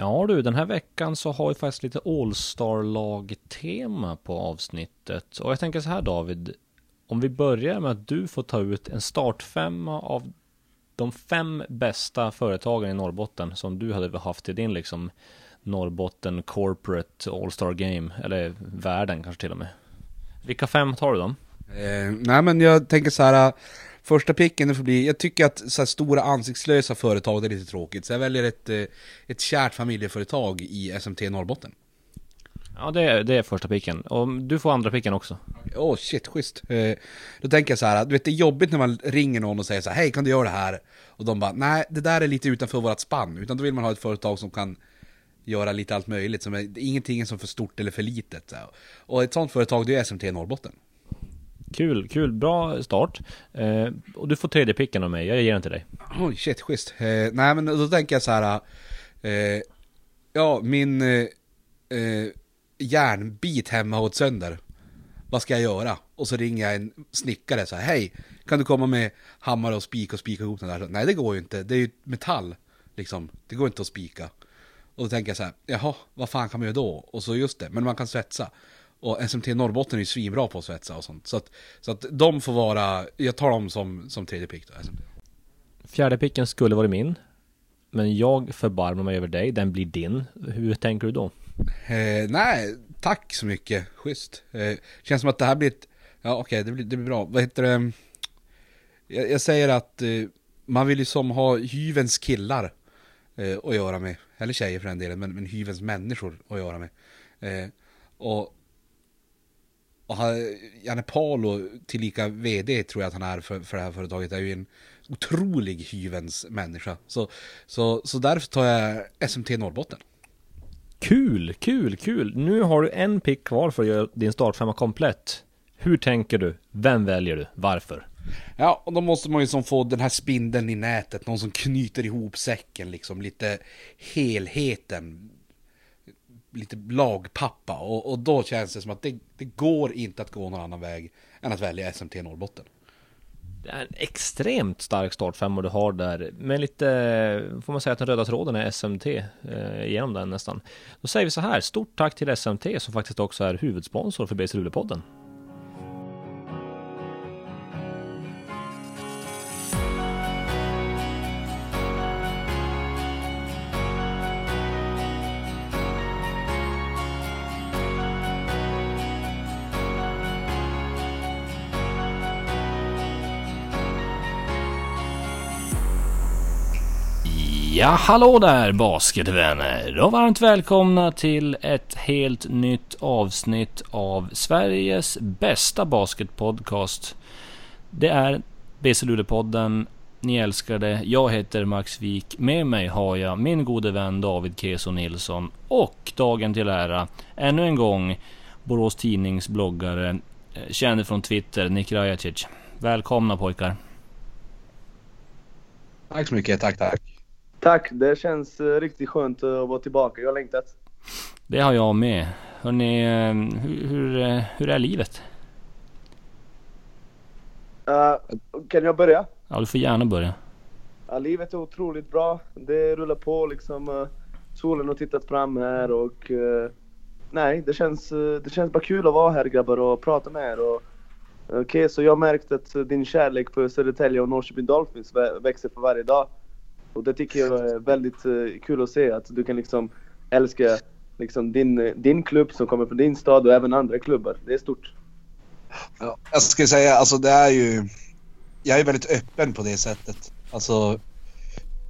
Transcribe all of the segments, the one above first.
Ja du, den här veckan så har vi faktiskt lite All-Star-lag-tema på avsnittet. Och jag tänker så här David, om vi börjar med att du får ta ut en startfemma av de fem bästa företagen i Norrbotten som du hade haft i din liksom Norrbotten Corporate All-Star Game, eller världen kanske till och med. Vilka fem tar du då? Eh, nej men jag tänker så här. Första picken får bli, jag tycker att så stora ansiktslösa företag det är lite tråkigt. Så jag väljer ett, eh, ett kärt familjeföretag i SMT Norrbotten. Ja, det är, det är första picken. Och du får andra picken också. Åh oh, shit, schysst. Eh, då tänker jag så här, du vet det är jobbigt när man ringer någon och säger så här, hej kan du göra det här? Och de bara, nej det där är lite utanför vårt spann. Utan då vill man ha ett företag som kan göra lite allt möjligt. Som är, ingenting är som för stort eller för litet. Och ett sånt företag det är SMT Norrbotten. Kul, kul, bra start. Eh, och du får tredje picken av mig, jag ger den till dig. Oj, shit, schysst. Eh, nej men då tänker jag så här. Eh, ja, min eh, eh järnbit hemma har gått sönder. Vad ska jag göra? Och så ringer jag en snickare så här, hej, kan du komma med hammare och spik och spika ihop den där? Nej, det går ju inte, det är ju metall, liksom. Det går inte att spika. Och då tänker jag så här, jaha, vad fan kan man göra då? Och så just det, men man kan svetsa. Och SMT Norrbotten är ju svinbra på att svetsa och sånt. Så att, så att de får vara, jag tar dem som, som tredje pick då, SMT. Fjärde picken skulle varit min. Men jag förbarmar mig över dig, den blir din. Hur tänker du då? Eh, nej, tack så mycket, schysst. Eh, känns som att det här blir ett, ja okej, okay, det, blir, det blir bra. Vad heter det? Jag, jag säger att eh, man vill ju som ha hyvens killar eh, att göra med. Eller tjejer för den delen, men, men hyvens människor att göra med. Eh, och och han, Janne Palo, tillika VD tror jag att han är för, för det här företaget, är ju en otrolig hyvens människa. Så, så, så därför tar jag SMT Norrbotten. Kul, kul, kul. Nu har du en pick kvar för att göra din startfemma komplett. Hur tänker du? Vem väljer du? Varför? Ja, och då måste man ju som få den här spindeln i nätet, någon som knyter ihop säcken liksom, lite helheten lite lagpappa och, och då känns det som att det, det går inte att gå någon annan väg än att välja SMT Norrbotten. Det är en extremt stark startfemma du har där med lite, får man säga att den röda tråden är SMT eh, genom den nästan. Då säger vi så här, stort tack till SMT som faktiskt också är huvudsponsor för BC Luleå-podden. Ja, hallå där basketvänner och varmt välkomna till ett helt nytt avsnitt av Sveriges bästa basketpodcast. Det är BC Luleå-podden. Ni älskar det. Jag heter Max Wik. Med mig har jag min gode vän David Keso Nilsson och dagen till ära ännu en gång Borås Tidnings bloggare, eh, känd från Twitter, Nick Rajacic. Välkomna pojkar. Tack så mycket, tack tack. Tack, det känns uh, riktigt skönt att vara tillbaka. Jag har längtat. Det har jag med. Hörrni, uh, hur, hur, uh, hur, är livet? kan jag börja? Ja, du får gärna börja. Ja, livet är otroligt bra. Det rullar på liksom. solen har tittat fram här och nej, det känns, det känns bara kul att vara här grabbar och prata med er. Och, Okej, okay, så jag har märkt att din kärlek för Södertälje och Norrköping Dolphins växer för varje dag. Och det tycker jag är väldigt uh, kul att se, att du kan liksom älska liksom din, din klubb som kommer från din stad och även andra klubbar. Det är stort. Ja, jag ska säga, alltså det är ju... Jag är väldigt öppen på det sättet. Alltså,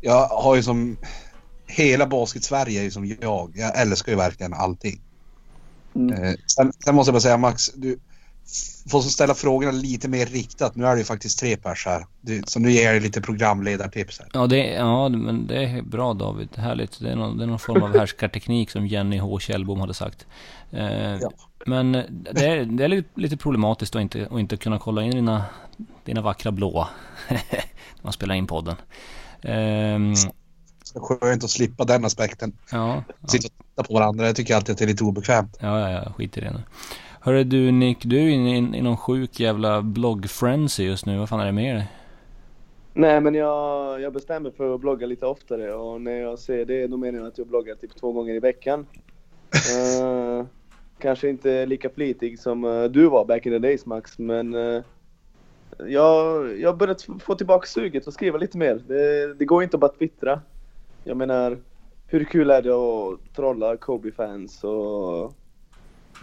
jag har ju som... Hela basket-Sverige är ju som jag. Jag älskar ju verkligen allting. Mm. Eh, sen, sen, måste jag bara säga Max, du, får ställa frågorna lite mer riktat. Nu är det ju faktiskt tre pers här. Så nu ger jag dig lite programledartips här. Ja, det, ja, men det är bra David. Härligt. Det är någon, det är någon form av härskarteknik som Jenny H. Kjellbom hade sagt. Eh, ja. Men det är, det är lite problematiskt att inte, att inte kunna kolla in dina, dina vackra blåa när man spelar in podden. Eh, Skönt att slippa den aspekten. Ja, ja. Sitta och titta på varandra, jag tycker alltid att det är lite obekvämt. Ja, ja, ja, skit i det nu. Hörru du Nick, du är inne i någon sjuk jävla blogg-frenzy just nu. Vad fan är det med dig? Nej men jag, jag bestämmer för att blogga lite oftare och när jag ser det då menar jag att jag bloggar typ två gånger i veckan. Eh, kanske inte lika flitig som eh, du var back in the days Max men uh, jag, jag har börjat få tillbaka suget och skriva lite mer. Det, det går inte att bara twittra. Jag menar, hur kul är det att trolla Kobe-fans och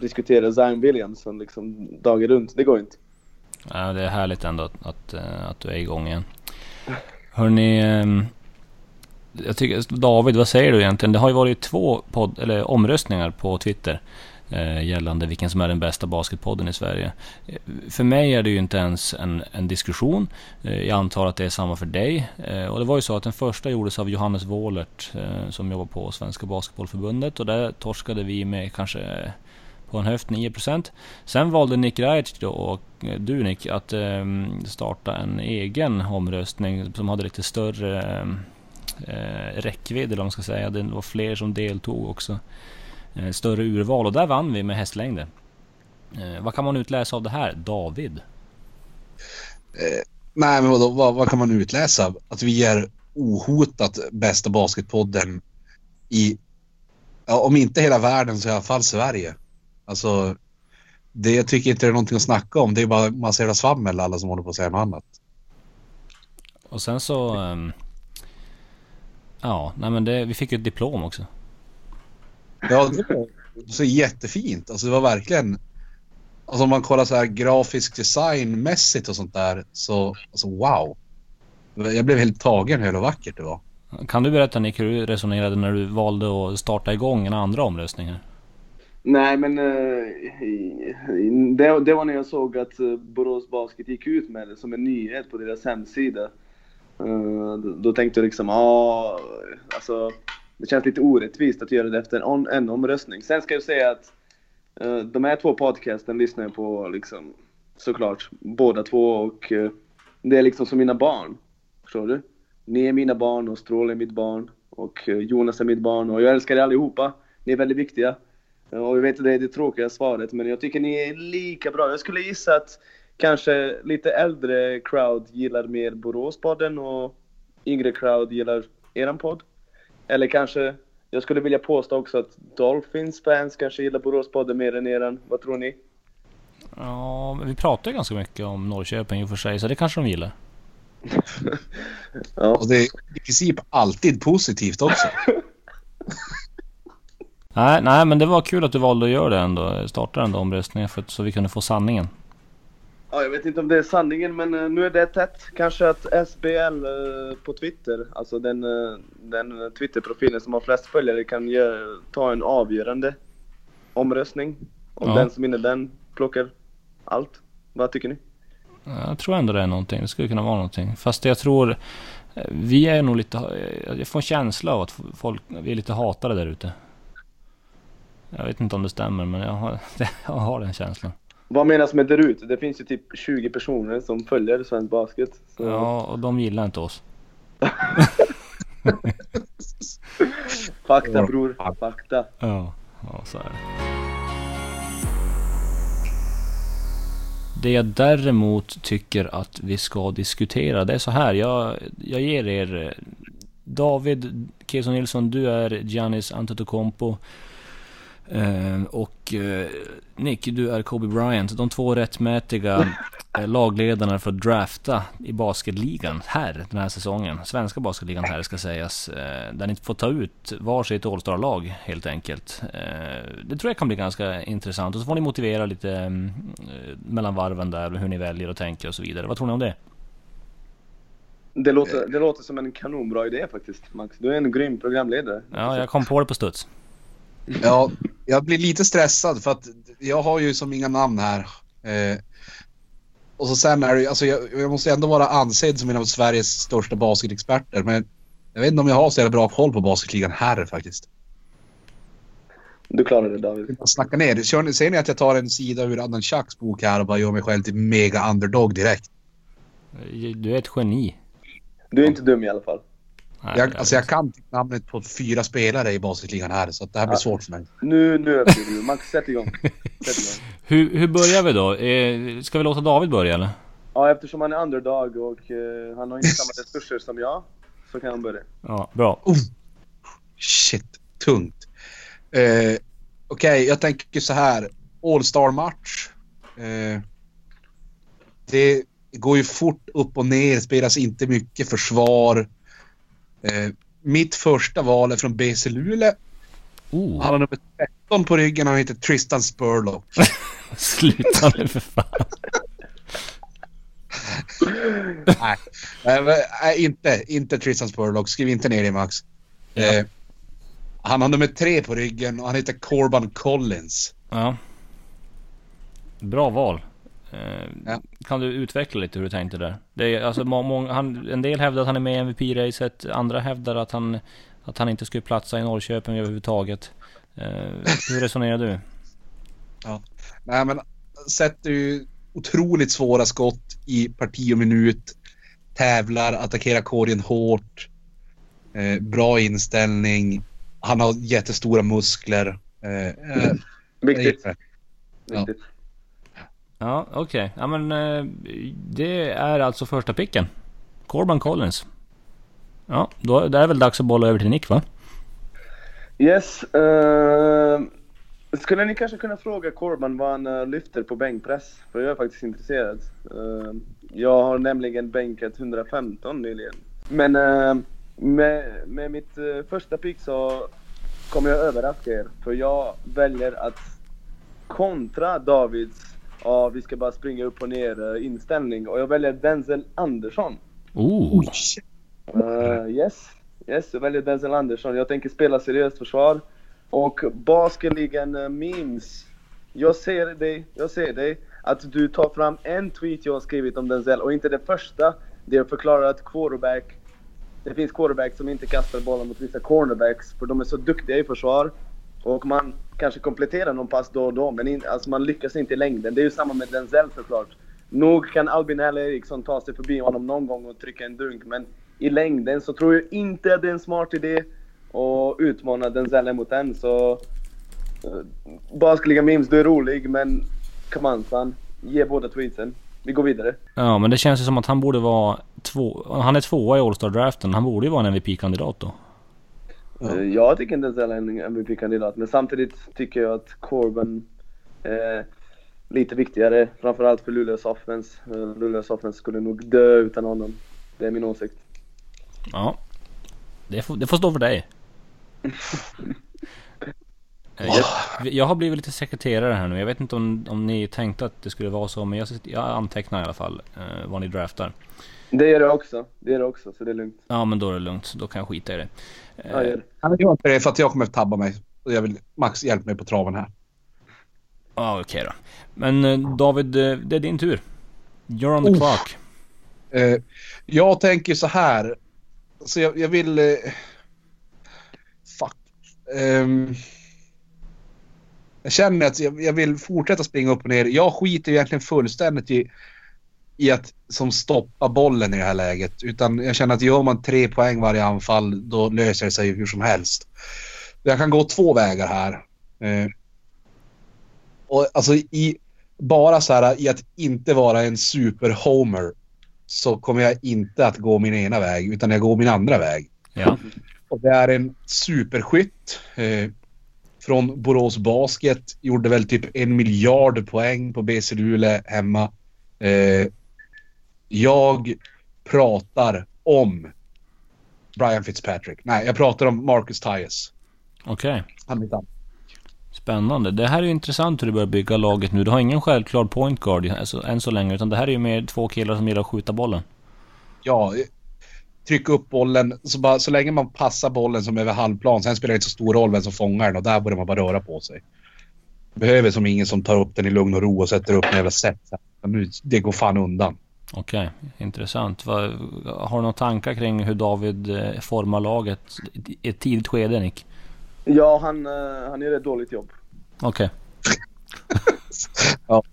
diskutera Zion Williamson liksom dagen runt? Det går inte. Ja, det är härligt ändå att, att, eh, att du är igång igen. Hörni, ehm, jag tycker, David, vad säger du egentligen? Det har ju varit två podd, eller omröstningar på Twitter eh, gällande vilken som är den bästa basketpodden i Sverige. Eh, för mig är det ju inte ens en, en diskussion. Jag antar att det är samma för dig. Och det var ju så att den första gjordes av Johannes Wåhlert som jobbar på Svenska Basketbollförbundet och där torskade vi med kanske på en höft 9%. Sen valde Nick Rajic då, och eh, du Nick, att ehm, starta en egen omröstning som hade lite större eh, eh, räckvidd eller vad man ska säga. Det var fler som deltog också. Eh, större urval och där vann vi med hästlängder. Vad kan man utläsa av det här, David? Eh, nej, men vadå, vad, vad kan man utläsa? Att vi är ohotat bästa basketpodden i, ja, om inte hela världen så i alla fall Sverige. Alltså, det tycker jag inte är någonting att snacka om. Det är bara massa jävla svammel alla som håller på att säga något annat. Och sen så... Um, ja, nej men det, vi fick ju ett diplom också. Ja, det var så jättefint. Alltså det var verkligen... Alltså om man kollar så här grafisk designmässigt och sånt där så, alltså wow. Jag blev helt tagen hur vackert det var. Kan du berätta Nick hur du resonerade när du valde att starta igång en andra omröstning här? Nej men eh, det, det, var när jag såg att eh, Borås Basket gick ut med det som en nyhet på deras hemsida. Eh, då, tänkte jag liksom, ja, ah, alltså det känns lite orättvist att göra det efter en, en omröstning. Sen ska jag säga att de här två podcasten lyssnar jag på liksom såklart båda två och det är liksom som mina barn. Förstår du? Ni är mina barn och Stråle är mitt barn och Jonas är mitt barn och jag älskar er allihopa. Ni är väldigt viktiga. Och jag vet att det är det tråkiga svaret, men jag tycker ni är lika bra. Jag skulle gissa att kanske lite äldre crowd gillar mer Boråspodden och yngre crowd gillar eran podd. Eller kanske, jag skulle vilja påstå också att Dolphins fans kanske gillar Boråspodden mer än eran. Vad tror ni? Ja, vi pratar ju ganska mycket om Norrköping i och för sig, så det kanske de gillar. ja. Och det är i princip alltid positivt också. Nej, nej, men det var kul att du valde att göra det ändå. Starta den där omröstningen för så vi kunde få sanningen. Ja, jag vet inte om det är sanningen, men uh, nu är det tätt. Kanske att SBL eh, på Twitter, alltså den, uh, den Twitter-profilen som har flest följare, kan ge, ta en avgörande omröstning. Om ja. den som vinner den plockar allt. Vad tycker ni? Jag tror ändå det är någonting. Det skulle kunna vara någonting. Fast jag tror... Vi är nog lite... Jag får en känsla av att folk... Vi är lite hatade där ute. Jag vet inte om det stämmer men jag har, jag har den känslan. Vad menas med där ute? Det finns ju typ 20 personer som följer svensk basket. Så... Ja, och de gillar inte oss. Fakta bror, fakta. Ja, ja så är det. Det jag däremot tycker att vi ska diskutera, det är så här. Jag, jag ger er David Keson Nilsson, du är Giannis Antetokounmpo. Uh, och uh, Nick, du är Kobe Bryant. De två rättmätiga uh, lagledarna för att drafta i basketligan här den här säsongen. Svenska basketligan här ska sägas. där ni får ta ut varsitt All-star-lag helt enkelt. det tror jag kan bli ganska intressant. Och så får ni motivera lite um, mellan varven där, hur ni väljer och tänker och så vidare. Vad tror ni om det? Det låter, det låter som en kanonbra idé faktiskt, Max. Du är en grym programledare. Ja, jag kom på det på studs. Ja, jag blir lite stressad för att jag har ju som inga namn här. Eh, och så sen är det alltså jag, jag måste ändå vara ansedd som en av Sveriges största basketexperter. Men jag vet inte om jag har så jävla bra koll på basketligan här faktiskt. Du klarar det David. Snacka ner. Kör, ser ni att jag tar en sida ur Adnan Chucks bok här och bara gör mig själv till mega underdog direkt? Du är ett geni. Du är inte dum i alla fall. Jag, alltså jag kan namnet på fyra spelare i basketligan här så det här blir ja. svårt för mig. Nu, nu öppnar du. Max, sätt igång. Sätt igång. hur, hur börjar vi då? Eh, ska vi låta David börja eller? Ja, eftersom han är underdog och eh, han har inte samma resurser som jag, så kan han börja. Ja, bra. Shit, tungt. Eh, Okej, jag tänker så här. All-star-match. Eh, det går ju fort upp och ner, spelas inte mycket försvar. Eh, mitt första val är från BC Luleå. Oh, Han har nummer 13 på ryggen, han heter Tristan Spurlock. sluta nu för fan. nej, nej, inte, inte Tristan Spurlock. Skriv inte ner det Max. Ja. Eh, han har nummer tre på ryggen och han heter Corban Collins. Ja. Bra val. Eh, Ja. Kan du utveckla lite hur du tänkte där? Det är, alltså, må, må, han, en del hävdar att han är med i MVP-racet, andra hävdar att han, att han inte skulle platsa i Norrköping överhuvudtaget. Eh, hur resonerar du? Nej, men sätter ju otroligt svåra skott i parti och minut. Tävlar, attackerar korgen hårt. Eh, bra inställning. Han har jättestora muskler. Eh, eh, Viktigt. det. Viktigt. Ja, okej. Ja men eh, det är alltså första picken. Corban Collins. Ja, då det är väl dags att bolla över till Nick va? Yes. Uh, skulle ni kanske kunna fråga Corban vad han eh, lyfter på bänkpress? För jag är faktiskt intresserad. Uh, jag har nämligen bänkat 115 nyligen. Men uh, med, med mitt första pick så kommer jag överraska er. För jag väljer att kontra Davids Ja, vi ska bara springa upp och ner eh, inställning. Och jag väljer Denzel Andersson. Oh! Uh, yes, yes, jag väljer Denzel Andersson. Jag tänker spela seriöst försvar. Och basketligan uh, memes. Jag ser dig, jag ser dig. Att du tar fram en tweet jag har skrivit om Denzel och inte den första. Jag förklarar att quarterback, det finns quarterbacks som inte kastar bollen mot vissa cornerbacks för de är så duktiga i försvar. Och man kanske komplettera någon pass då och då men in, alltså man lyckas inte i längden. Det är ju samma med Denzel såklart. Nog kan Albin eller Eriksson ta sig förbi honom någon gång och trycka en dunk men i längden så tror jag inte att det är en smart idé att utmana Denzel mot en så... Eh, uh, Basketliga memes, du är rolig men come on son. Ge båda tweetsen. Vi går vidare. Ja men det känns ju som att han borde vara två... Han är tvåa i All-Star-draften. Han borde ju vara en MVP-kandidat då. Ja. Eh, Jag tycker inte Denzel är en MVP-kandidat, men samtidigt tycker jag att Corbin är lite viktigare, framförallt för Luleås offense. Eh, Luleås offense skulle nog dö utan honom. Det är min åsikt. Ja. Det får, det får stå för dig. Eh, jag, jag har blivit lite sekreterare här nu. Jag vet inte om, om ni tänkte att det skulle vara så, men jag, jag antecknar i alla fall eh, vad ni draftar. Det gör jag också. Det gör jag också, så det är lugnt. Ja, men då är det lugnt. Då kan jag skita i det. Eh, Jag gör. Han gör inte det för att jag kommer att tabba mig. Och jag vill Max hjälp mig på traven här. Ja, okej då. Men eh, David, eh, det är din tur. You're on the Uff. clock. Eh, jag tänker så här. Så jag, jag vill... Eh, fuck. Ehm, jag känner att jag, jag vill fortsätta springa upp och ner. Jag skiter egentligen fullständigt i, i att som stoppa bollen i det här läget. Utan jag känner att gör man tre poäng varje anfall då löser det sig hur som helst. Jag kan gå två vägar här. Eh, och alltså i bara så här i att inte vara en super-homer så kommer jag inte att gå min ena väg utan jag går min andra väg. Ja. Och det är en superskytt eh, från Borås Basket. Gjorde väl typ en miljard poäng på BC Luleå hemma. Eh, jag pratar om Brian Fitzpatrick. Nej, jag pratar om Marcus Tyus. Okej. Andra. Spännande. Det här är ju intressant hur du börjar bygga laget nu. Du har ingen självklar point guard alltså, än så länge. Utan det här är ju mer två killar som gillar att skjuta bollen. Ja, trycka upp bollen. Så, bara, så länge man passar bollen som över halvplan. Sen spelar det inte så stor roll vem som fångar den och där borde man bara röra på sig. Behöver som ingen som tar upp den i lugn och ro och sätter upp en jävla set. Nu, det går fan undan. Okej, intressant. Vad, har du några tankar kring hur David eh, formar laget i ett tidigt skede Nick? Ja, han, eh, han gör ett dåligt jobb. Okej. Ja.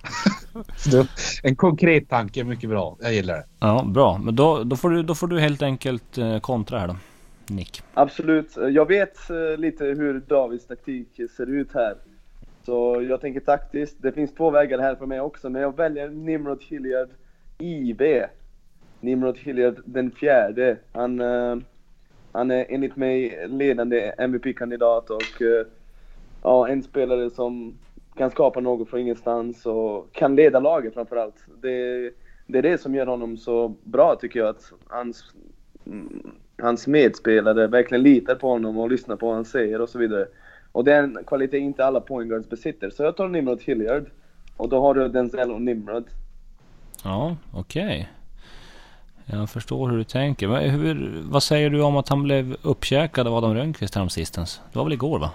Det- en konkret tanke är mycket bra. Jag gillar det. Ja, bra. Men då, då, får du, då får du helt enkelt eh, kontra här då. Nick. Absolut. Jag vet lite hur Davids taktik ser ut här. Så jag tänker taktiskt. Det finns två vägar här för mig också, men jag väljer Nimrod Hilliard IB. Nimrod Hilliard den fjärde. Han, uh, han är enligt mig ledande MVP-kandidat och uh, ja, en spelare som kan skapa något från ingenstans och kan leda laget framförallt. Det, det är det som gör honom så bra tycker jag, att hans, mm, hans medspelare verkligen litar på honom och lyssnar på vad han säger och så vidare. Och det är en kvalitet inte alla pointguards besitter. Så jag tar Nimrod Hilliard. Och då har du Denzel och Nimrod. Ja, okej. Jag förstår hur du tänker. Vad, hur, vad säger du om att han blev uppkäkad av Adam Rönnqvist häromsistens? Det var väl igår va?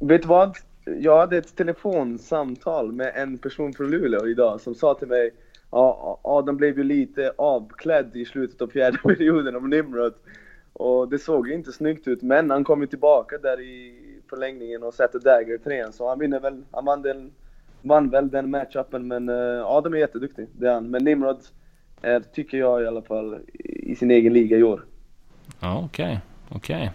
Vet du vad? Jag hade ett telefonsamtal med en person från Luleå idag som sa till mig Ja, Adam blev ju lite avklädd i slutet av fjärde perioden av Nimrod. Och det såg ju inte snyggt ut, men han kom ju tillbaka där i förlängningen och sätter dagger trean. Så han vinner väl, han vann, den, vann väl den matchupen, men uh, Adam är jätteduktig, det är han. Men Nimrod är, tycker jag i alla fall, i sin egen liga i år. Ja, okej. Okay. Okej. Okay.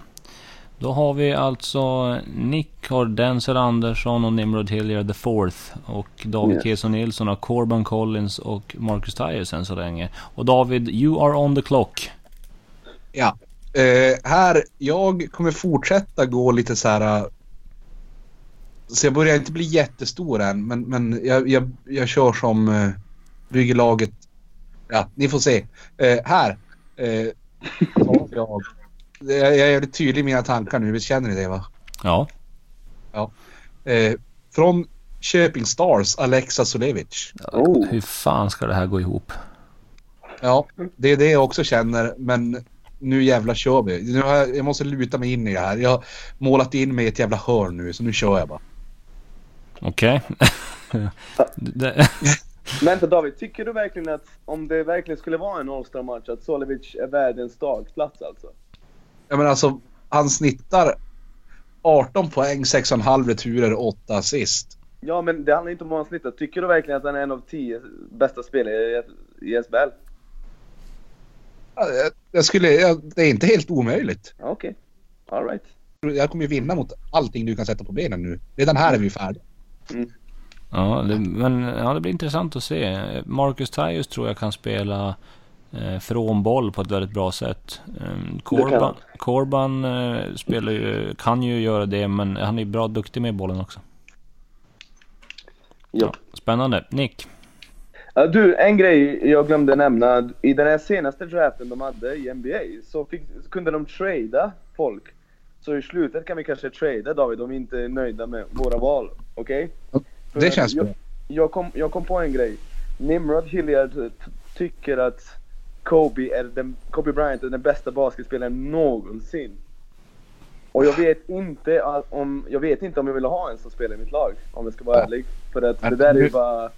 Då har vi alltså Nick har Denzel Andersson och Nimrod Hilliard the fourth. Och David yes. Keson Nilsson har Corban Collins och Marcus Tyres än så länge. Och David, you are on the clock. Ja. Uh, här, jag kommer fortsätta gå lite så här... Så jag börjar inte bli jättestor än, men, men jag, jag, jag kör som uh, bygger laget. Ja, ni får se. Uh, här. Uh, jag jag är väldigt tydlig i mina tankar nu, visst känner ni det va? Ja. Ja. Eh, från Köping Stars, Alexa Solevic. Oh. Hur fan ska det här gå ihop? Ja, det är det jag också känner, men nu jävla kör vi. Nu har jag, jag måste luta mig in i det här. Jag har målat in mig i ett jävla hörn nu, så nu kör jag bara. Okej. Okay. Vänta David, tycker du verkligen att om det verkligen skulle vara en All-Star-match att Solevic är värd en startplats alltså? Jag menar alltså, han snittar 18 poäng, 6,5 returer, 8 assist. Ja, men det handlar inte om vad han snittar. Tycker du verkligen att han är en av 10 bästa spelare i SBL? Jag skulle, jag, det är inte helt omöjligt. Okej, okay. alright. Jag kommer ju vinna mot allting du kan sätta på benen nu. Redan här är vi färdiga. Mm. Ja, det, men ja, det blir intressant att se. Marcus Tyus tror jag kan spela eh, från boll på ett väldigt bra sätt. Eh, Corban, Corban eh, spelar ju, kan ju göra det, men han är bra duktig med bollen också. Ja. ja spännande. Nick? Du, en grej jag glömde nämna. I den här senaste draften de hade i NBA så, fick, så kunde de trada folk. Så i slutet kan vi kanske trada David om vi inte är nöjda med våra val. Okej? Okay? Det känns bra. Jag, kom, jag kom på en grej. Nimrod Hilliard tycker att Kobe, är den, Kobe Bryant är den bästa basketspelaren någonsin. Och jag vet inte om jag vet inte om jag vill ha en som spelar i mitt lag, om jag ska vara ja. ärlig. För att det där är ju bara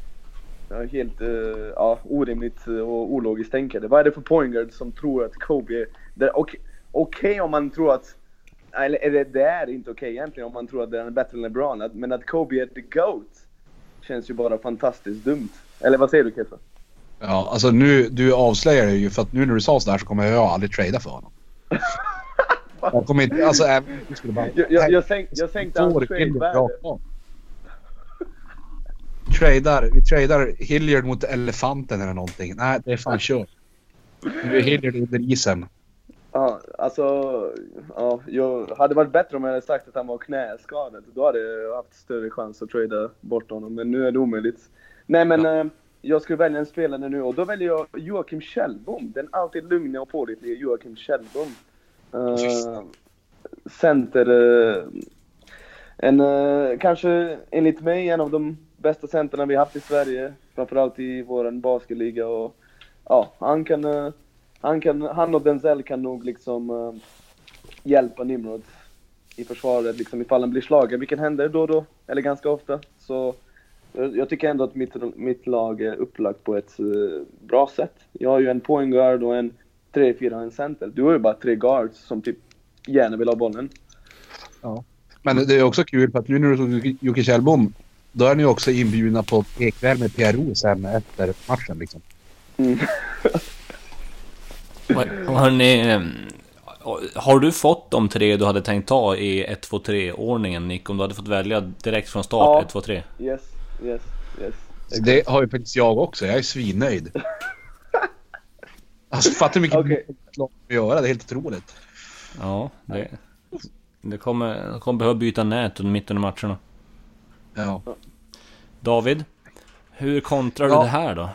helt uh, ja, orimligt och ologiskt tänkande. Vad är det för pointguard som tror att Kobe är... Okej okay, okay, om man tror att... Eller det, är inte okej okay, egentligen om man tror att den är bättre än LeBron. Men att Kobe är the GOAT känns ju bara fantastiskt dumt. Eller vad säger du Kefa? Ja, alltså nu, du avslöjar det ju för att nu när du sa sådär så kommer jag aldrig trada för honom. jag kommer inte, alltså även jag skulle bara... Jag, jag, jag, sänk, jag sänkte hans trade-värde. Tradar, vi tradar Hilliard mot elefanten eller någonting. Nej, det är fan kört. Nu är Hilliard under isen. Ja, alltså, ja, jag hade varit bättre om jag hade sagt att han var knäskadad. Då hade jag haft större chans att trada bort honom, men nu är det omöjligt. Nej men, ja. äh, jag skulle välja en spelare nu och då väljer jag Joakim Kjellbom. Den alltid lugna och pålitliga Joakim Kjellbom. Uh, center. Uh, en, uh, kanske enligt mig en av de bästa centerna vi haft i Sverige. Framförallt i våran basketliga och ja, han kan, han kan, han och Denzel kan nog liksom hjälpa Nimrod i försvaret liksom ifall han blir slagen, vilket händer då och då, eller ganska ofta. Så jag tycker ändå att mitt, mitt lag är upplagt på ett uh, bra sätt. Jag har ju en point guard och en 3-4 och en center. Du har ju bara tre guards som typ gärna vill ha bollen. Ja. Men det är också kul för att nu när du tog Jocke Kjellbom, då är ni också inbjudna på ekväll med PRO sen efter matchen liksom. Mm. Hörni, ehm, har du fått de tre du hade tänkt ta i 1-2-3 ordningen Nick? Om du hade fått välja direkt från start ja. 1-2-3? Yes yes, yes. Det har ju faktiskt jag också. Jag är svinnöjd. Alltså fattar du hur mycket Okej. mål de göra? Det är helt otroligt. Ja, det... Det kommer, det kommer behöva byta nät under mitten av matcherna. Ja. David, hur kontrar Ja. du det här då?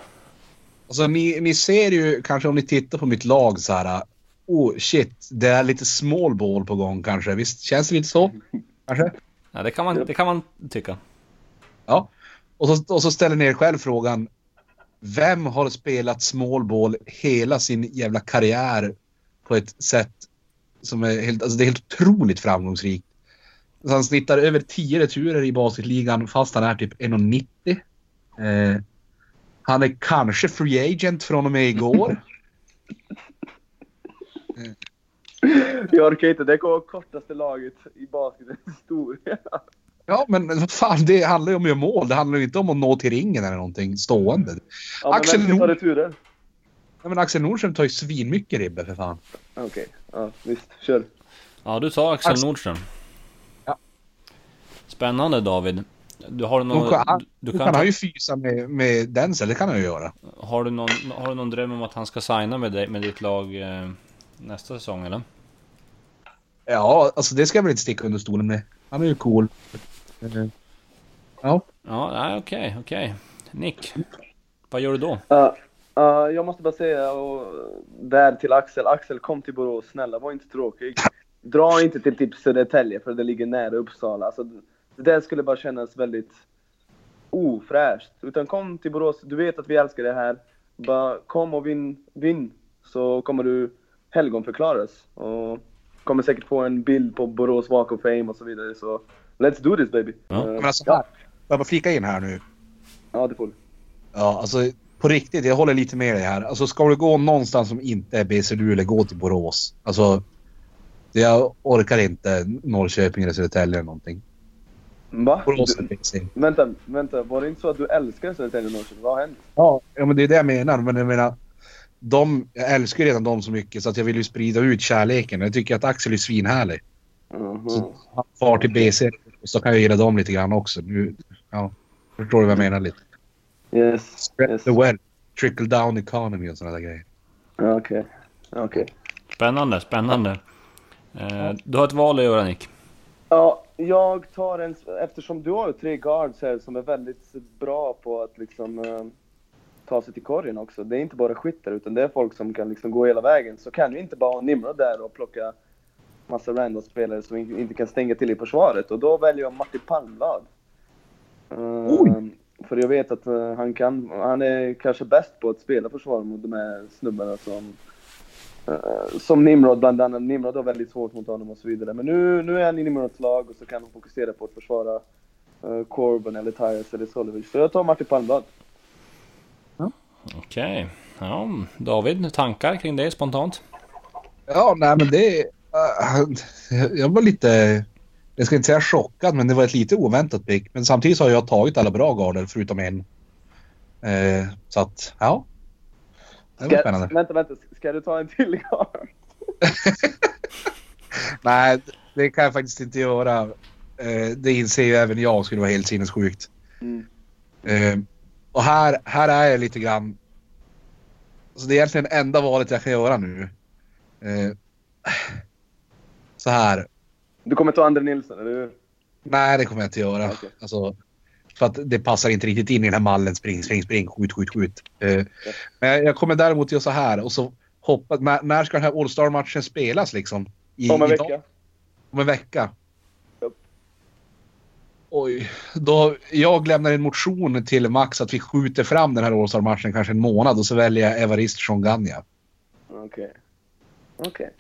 Alltså ni, ni ser ju kanske om ni tittar på mitt lag så här. Oh shit, det är lite small ball på gång kanske. Visst känns det lite så? Kanske? Ja, det, kan man, det kan man tycka. Ja. Och så, och så ställer ni er själv frågan. Vem har spelat small ball hela sin jävla karriär på ett sätt som är helt, alltså det är helt otroligt framgångsrikt. Så han snittar över 10 returer i basketligan fast han är typ 1,90. Eh, han är kanske free agent från och med igår. Jag orkar inte, det vara kortaste laget i basketens historia. Ja, men vad fan, det handlar ju om att göra mål. Det handlar ju inte om att nå till ringen eller någonting stående. Ja, men Axel Nord-? Ja, men Axel Nordström tar ju svinmycket ribbe för fan. Okej, ja visst, kör. Ja, du tar Axel Axel- Nordström. Ja. Spännande David. Du har du någon, kan, du kan, kan han ju fysa med, med Denzel, det kan han ju göra. har, du någon, har du någon dröm om att han ska signa med, dig, med ditt lag eh, nästa säsong eller? Ja, alltså det ska jag väl inte sticka under stolen med. Han är ju cool. Eh, Ja. Ja, okej, okej. Nick, vad gör du då? Ja, ja, jag måste bara säga och där till Axel. Axel, kom till Borås. Snälla, var inte tråkig. Dra inte till typ Södertälje för det ligger nära Uppsala. Alltså, det där skulle bara kännas väldigt ofräscht. Utan kom till Borås. Du vet att vi älskar det här. Bara kom och vinn, vinn. Så kommer du helgonförklaras. Och kommer säkert få en bild på Borås Walk of Fame och så vidare. Så let's do this baby. Ja. Eh, Men alltså, får jag bara flika in här nu. ja, det får du. Ja, alltså på riktigt, jag håller lite med dig här. Alltså ska du gå någonstans som inte är BC Luleå, gå till Borås. Alltså, jag orkar inte Norrköping eller Södertälje eller någonting. Va? Borås vänta, vänta. Var det inte så att du älskar Södertälje och Norrköping? Vad har hänt? Ja, ja, men det är det jag menar. Men jag menar, de, jag älskar ju redan dem så mycket så att jag vill ju sprida ut kärleken. Jag tycker att Axel är svinhärlig. Mhm. Så han far till BC och så kan jag gilla dem lite grann också. Nu, ja, förstår du vad jag menar lite? Yes. Spread Yes. the wealth, trickle down economy och sådana där grejer. Okej. Okej. Spännande, spännande. Eh, du har ett val att göra Nick. Ja, jag tar en... Eftersom du har ju tre guards här som är väldigt bra på att liksom eh, ta sig till korgen också. Det är inte bara skyttar utan det är folk som kan liksom gå hela vägen. Så kan du inte bara ha Nimrod där och plocka massa random spelare som in- inte kan stänga till i försvaret. Och då väljer jag Martin Palmblad. Oj. för jag vet att eh, han kan, han är kanske bäst på att spela försvar mot de här snubbarna som som Nimrod bland annat. Nimrod har väldigt svårt mot honom och så vidare. Men nu, nu är han i Nimrods lag och så kan han fokusera på att försvara uh, Corbin eller Tyres eller Solovich. Så jag tar Martin Palmblad. Okej. Ja, David, tankar kring det spontant? Ja, nej men det... äh, jag var lite... Jag ska inte säga chockad, men det var ett lite oväntat pick. Men samtidigt så har jag tagit alla bra garder förutom en. Eh, så att, ja. Det var Ska, vänta, vänta. Ska du ta en till? Nej, det kan jag faktiskt inte göra. Eh, det inser ju även jag skulle vara helt sinnessjukt. Mm. Eh, och här, här är jag lite grann... Så det är egentligen enda valet jag kan göra nu. Eh, så här. Du kommer ta André Nilsson, eller hur? Nej, det kommer jag inte göra. Okej. Alltså, för att det passar inte riktigt in i den här mallen. Spring, spring, spring, skjut, skjut, skjut. Eh, men jag- kommer däremot göra så här och så hoppas... När, när ska den här All Star-matchen spelas liksom? I, Om en idag? vecka. Om en vecka? Oj. Då, jag lämnar en motion till Max att vi skjuter fram den här All Star-matchen kanske en månad och så väljer jag Evarist Shonganya. Okej. Okej.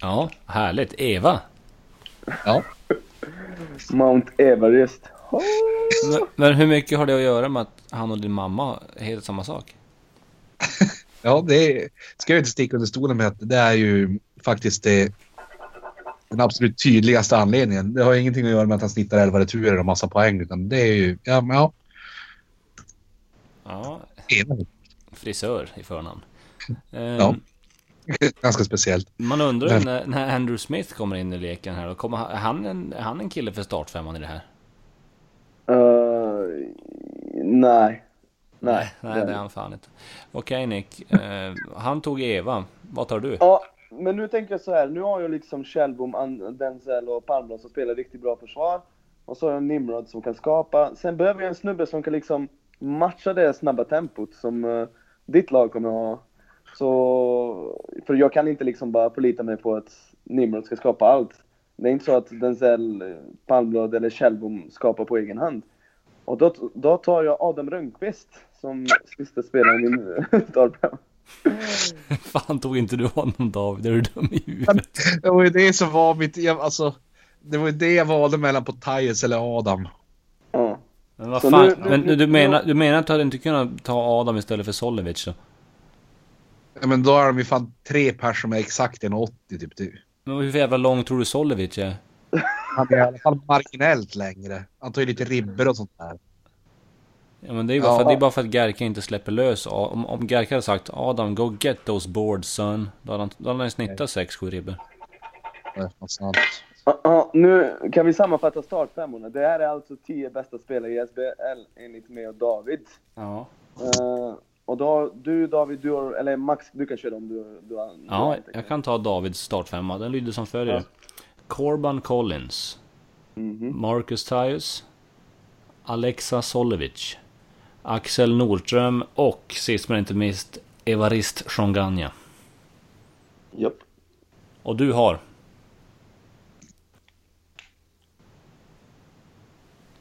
Ja, härligt. Eva? Ja. Mount Everest. Men, men hur mycket har det att göra med att han och din mamma heter samma sak? Ja, det ska jag inte sticka under stolen med att det är ju faktiskt det, den absolut tydligaste anledningen. Det har ingenting att göra med att han snittar 11 returer och massa poäng utan det är ju, ja, men ja. Ja, frisör i förnamn. Eh, Ja. Ganska speciellt. Man undrar ju när, när Andrew Smith kommer in i leken här. Kommer han, är, han en, är han en kille för startfemman i det här? Eh, nej. Nej, nej det är han fan inte. Okej Nick, eh, han tog Eva. Vad tar du? Ja, men nu tänker jag så här. Nu har jag liksom Kjellbom, Denzel och Palmblad som spelar riktigt bra försvar. Och så har jag Nimrod som kan skapa. Sen behöver jag en snubbe som kan liksom matcha det snabba tempot som eh, ditt lag kommer ha. Så, för jag kan inte liksom bara förlita mig på att Nimrod ska skapa allt. Det är inte så att Denzel, eh, Palmblad eller Kjellbom skapar på egen hand. Och då, då tar jag Adam Rönnqvist som sista spelare i min startprogram. Fan tog inte du honom David? Är du dum i huvudet? Det var ju det som var mitt, jag, alltså. Det var ju det jag valde mellan på Tyres eller Adam. Ja. Men vad fan, nu- nu- men nu- du, menar, du menar att du hade inte kunnat ta Adam istället för Solevic då? Ja, men då är de ju fan tre personer som är exakt 1,80 typ. du. Men hur jävla lång tror du Solevic är? Han är i alla fall marginellt längre. Han tar ju lite ribbor och sånt där. Ja men det är, bara Ja. för, det är bara för att Gerka inte släpper lös. Om, om Gerka hade sagt Adam, go get those boards son. Då hade han, då hade han snittat 6-7 ribbor. Ja, ja, nu kan vi sammanfatta startfemmorna. Det här är alltså 10 bästa spelare i SBL enligt mig och David. Ja. Eh, och då, du David, du har, eller Max, du kan köra om du, du har... du har Ja, jag kan ta Davids startfemma. Den lyder som följer. Ja. Corban Collins. Mhm. Marcus Tyus. Alexa Solevic. Axel Nordström och sist men inte minst Evarist Shonganya. Japp. Och du har?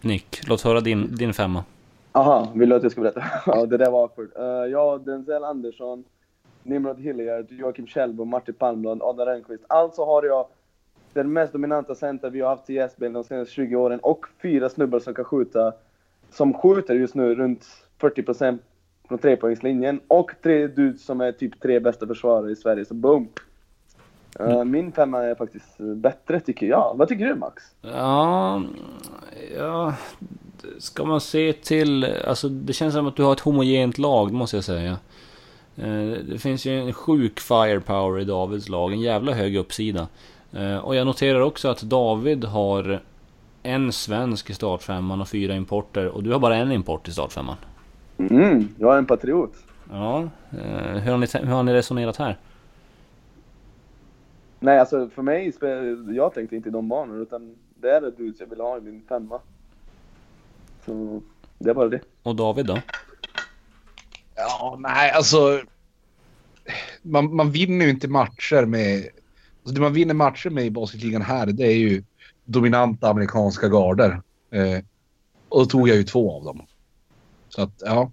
Nick, låt höra din, din femma. Aha, vill du att jag ska berätta? ja, det där var awkward. Uh, jag, Denzel Andersson, Nimrod Hilliard, Joakim Kjellbo, Martin Palmblad, Adam Rönnqvist. Alltså har jag den mest dominanta center vi har haft i SBL de senaste 20 åren och fyra snubbar som kan skjuta, som skjuter just nu runt 40% från trepoängslinjen och tre dudes som är typ tre bästa försvarare i Sverige, så boom! Eh, min femma är faktiskt bättre tycker jag. Vad tycker du Max? Ja, ja, ska man se till, alltså det känns som att du har ett homogent lag, måste jag säga. Eh, Det finns ju en sjuk firepower i Davids lag, en jävla hög uppsida. Eh, Och jag noterar också att David har en svensk i startfemman och fyra importer och du har bara en import i startfemman. Mm, jag är en patriot. Ja, eh, hur har ni, hur har ni resonerat här? Nej, alltså för mig, jag tänkte inte i de banorna utan det är det dudes jag vill ha i min femma. Så det är bara det. Och David då? Ja, nej alltså. Man, man vinner ju inte matcher med... Alltså det man vinner matcher med i basketligan här, det är ju dominanta amerikanska garder. Eh, och då tog jag ju två av dem. Så att, ja.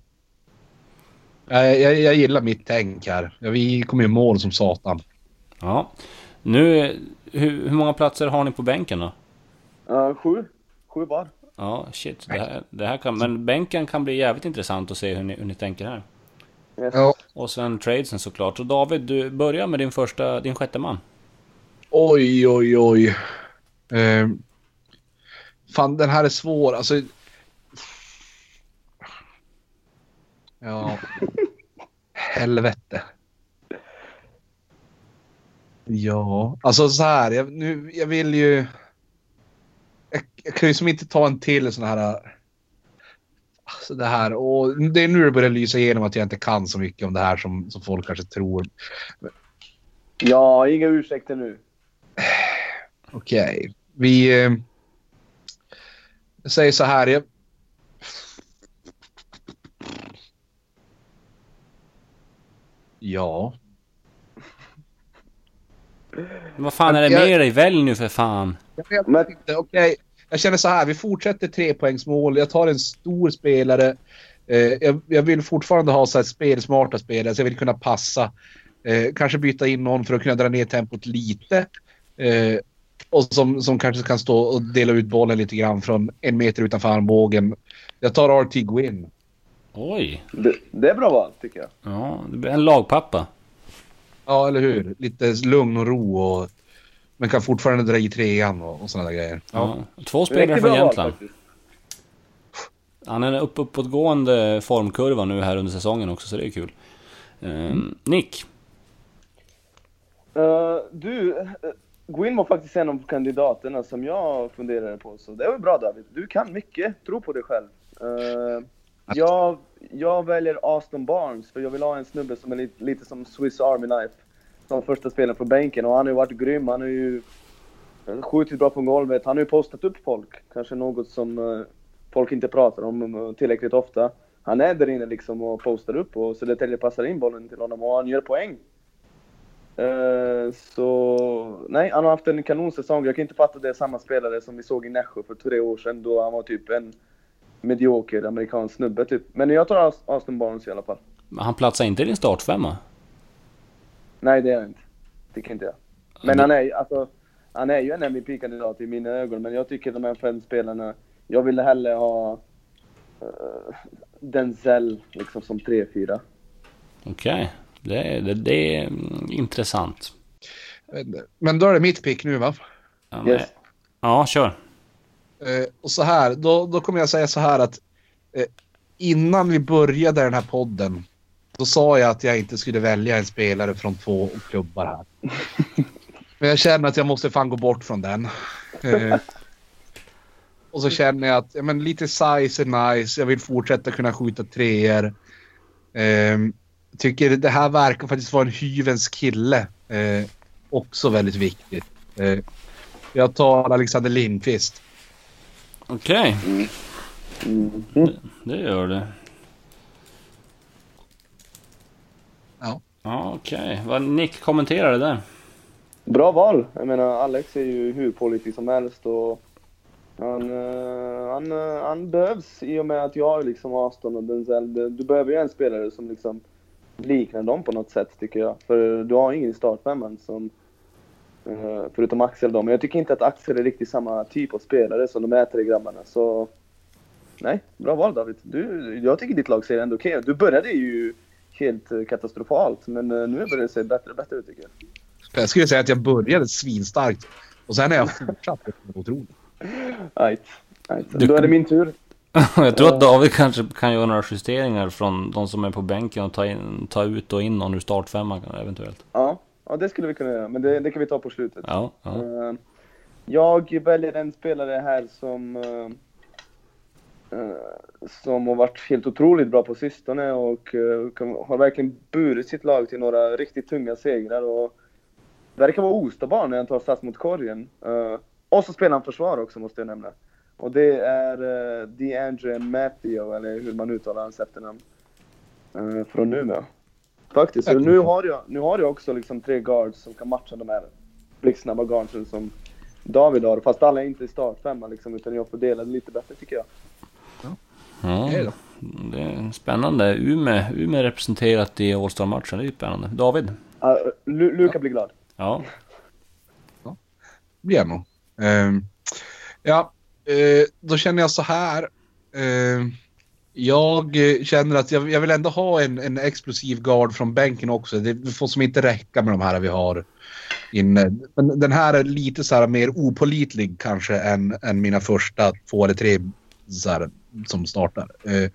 Jag, jag, jag gillar mitt tänk här. Ja, vi kommer ju i mål som satan. Ja. Nu, hur, hur många platser har ni på bänken då? Uh, sju. Sju var. Ja, shit. Det här, det här kan, men bänken kan bli jävligt intressant att se hur ni, hur ni tänker här. Yes. Ja. Och sen tradesen såklart. Så David, du börjar med din första, din sjätte man. Oj, oj, oj. Eh, fan, den här är svår. Alltså... Ja. Helvete. Ja, alltså så här. Jag, nu, jag vill ju... Jag, jag kan ju som inte ta en till sån här... Alltså det här. Och det är nu det börjar lysa igenom att jag inte kan så mycket om det här som, som folk kanske tror. Ja, inga ursäkter nu. Okej. Vi... Eh, säger så här. Jag, ja. Men vad fan är det Jag- med dig? Välj nu för fan! Jag vet Men- inte. Okej. Jag känner så här. Vi fortsätter trepoängsmål. Jag tar en stor spelare. Eh, jag, jag vill fortfarande ha så här spelsmarta spelare. Så jag vill kunna passa. Eh, kanske byta in någon för att kunna dra ner tempot lite. Eh, och som, som kanske kan stå och dela ut bollen lite grann från en meter utanför armbågen. Jag tar RT Gwyn. Oj! Det, det är bra val, tycker jag. Ja, det blir en lagpappa. Ja, eller hur? Lite lugn och ro och... Men kan fortfarande dra i trean och, och sådana där grejer. Ja. Två spelare från val, Jämtland. faktiskt. Han är en upp, uppåtgående formkurva nu här under säsongen också, så det är kul. Ehm, Nick. Eh, du, uh, Gwyn var faktiskt en av kandidaterna som jag funderade på, så det var bra David. Du kan mycket, tro på dig själv. Uh, jag, jag väljer Aston Barnes för jag vill ha en snubbe som är lite, lite som Swiss Army Knife. Som första spelaren på bänken och han har ju varit grym. Han har ju skjutit bra från golvet. Han har ju postat upp folk. Kanske något som uh, folk inte pratar om eh, tillräckligt ofta. Han är där inne liksom och postar upp och Södertälje passar in bollen till honom och han gör poäng. Uh, så nej, han har haft en kanonsäsong. Jag kan inte fatta det är samma spelare som vi såg i Nässjö för tre år sedan då han var typ en medioker amerikansk snubbe typ. Men jag tar Austin Barnes i alla fall. Men han platsar inte i din startfemma? Nej, det är han inte. Tycker inte jag. Men han är, alltså, han är ju en MVP-kandidat i mina ögon, men jag tycker de här fem spelarna... Jag ville hellre ha uh, Denzel liksom som 3-4. Okej, okay. Det, det, det, är intressant. Men då är det mitt pick nu va? Ja, yes. ja kör. Uh, och så här, då, då kommer jag säga så här att uh, innan vi började den här podden då sa jag att jag inte skulle välja en spelare från två klubbar här. Men jag känner att jag måste fan gå bort från den. Uh, och så känner jag att ja, men lite size är nice. Jag vill fortsätta kunna skjuta treor. Eh, tycker det här verkar faktiskt vara en hyvens kille. Eh, också väldigt viktigt. Eh, jag tar Alexander Lindqvist. Okej. Okay. Mm. Det, det, gör det. Ja. Ja, okej. Okay. Vad Nick kommenterar det där? Bra val. Jag menar, Alex är ju hur pålitlig som helst och han, uh, han, uh, han behövs i och med att jag har liksom Aston och Denzel. Du behöver ju en spelare som liksom liknar dem på något sätt tycker jag. För du har ingen i startfemman som... Uh, förutom Axel då. Men jag tycker inte att Axel är riktigt samma typ av spelare som de är tre grabbarna. Så... Nej, bra val David. Du, jag tycker ditt lag ser ändå okej okay. Du började ju helt katastrofalt, men nu börjar det se bättre och bättre ut tycker jag. Jag skulle säga att jag började svinstarkt och sen har jag fortsatt otroligt. Right. right. Du... Då är det min tur. jag tror att David kanske kan göra några justeringar från de som är på bänken och ta, in, ta ut och in någon ur startfemman eventuellt. Ja, ja, det skulle vi kunna göra, men det, det kan vi ta på slutet. Ja, ja. Uh, jag väljer en spelare här som uh, som har varit helt otroligt bra på sistone och har verkligen burit sitt lag till några riktigt tunga segrar och verkar vara ostabar när han tar sats mot korgen. Och så spelar han försvar också måste jag nämna. Och det är uh, DeAndre Matteo, eller hur man uttalar hans efternamn. Uh, från Umeå. Faktiskt. Så nu har, jag, nu har jag också liksom tre guards som kan matcha de här blixtsnabba guardsen som David har. Fast alla är inte i startfemma liksom, utan jag får dela det lite bättre tycker jag. Ja, ja det är spännande. Umeå, Umeå representerat i All-Star-matchen, det är ju spännande. David? Uh, Luka ja. blir glad. Ja. ja. Blir jag nog. Uh, ja, Eh, då känner jag så här. Eh, jag känner att jag, jag, vill ändå ha en, en explosiv guard från bänken också. Det får som inte räcka med de här vi har inne. Men den här är lite så här mer opolitlig kanske än, än mina första två eller tre så här, som startar. Eh,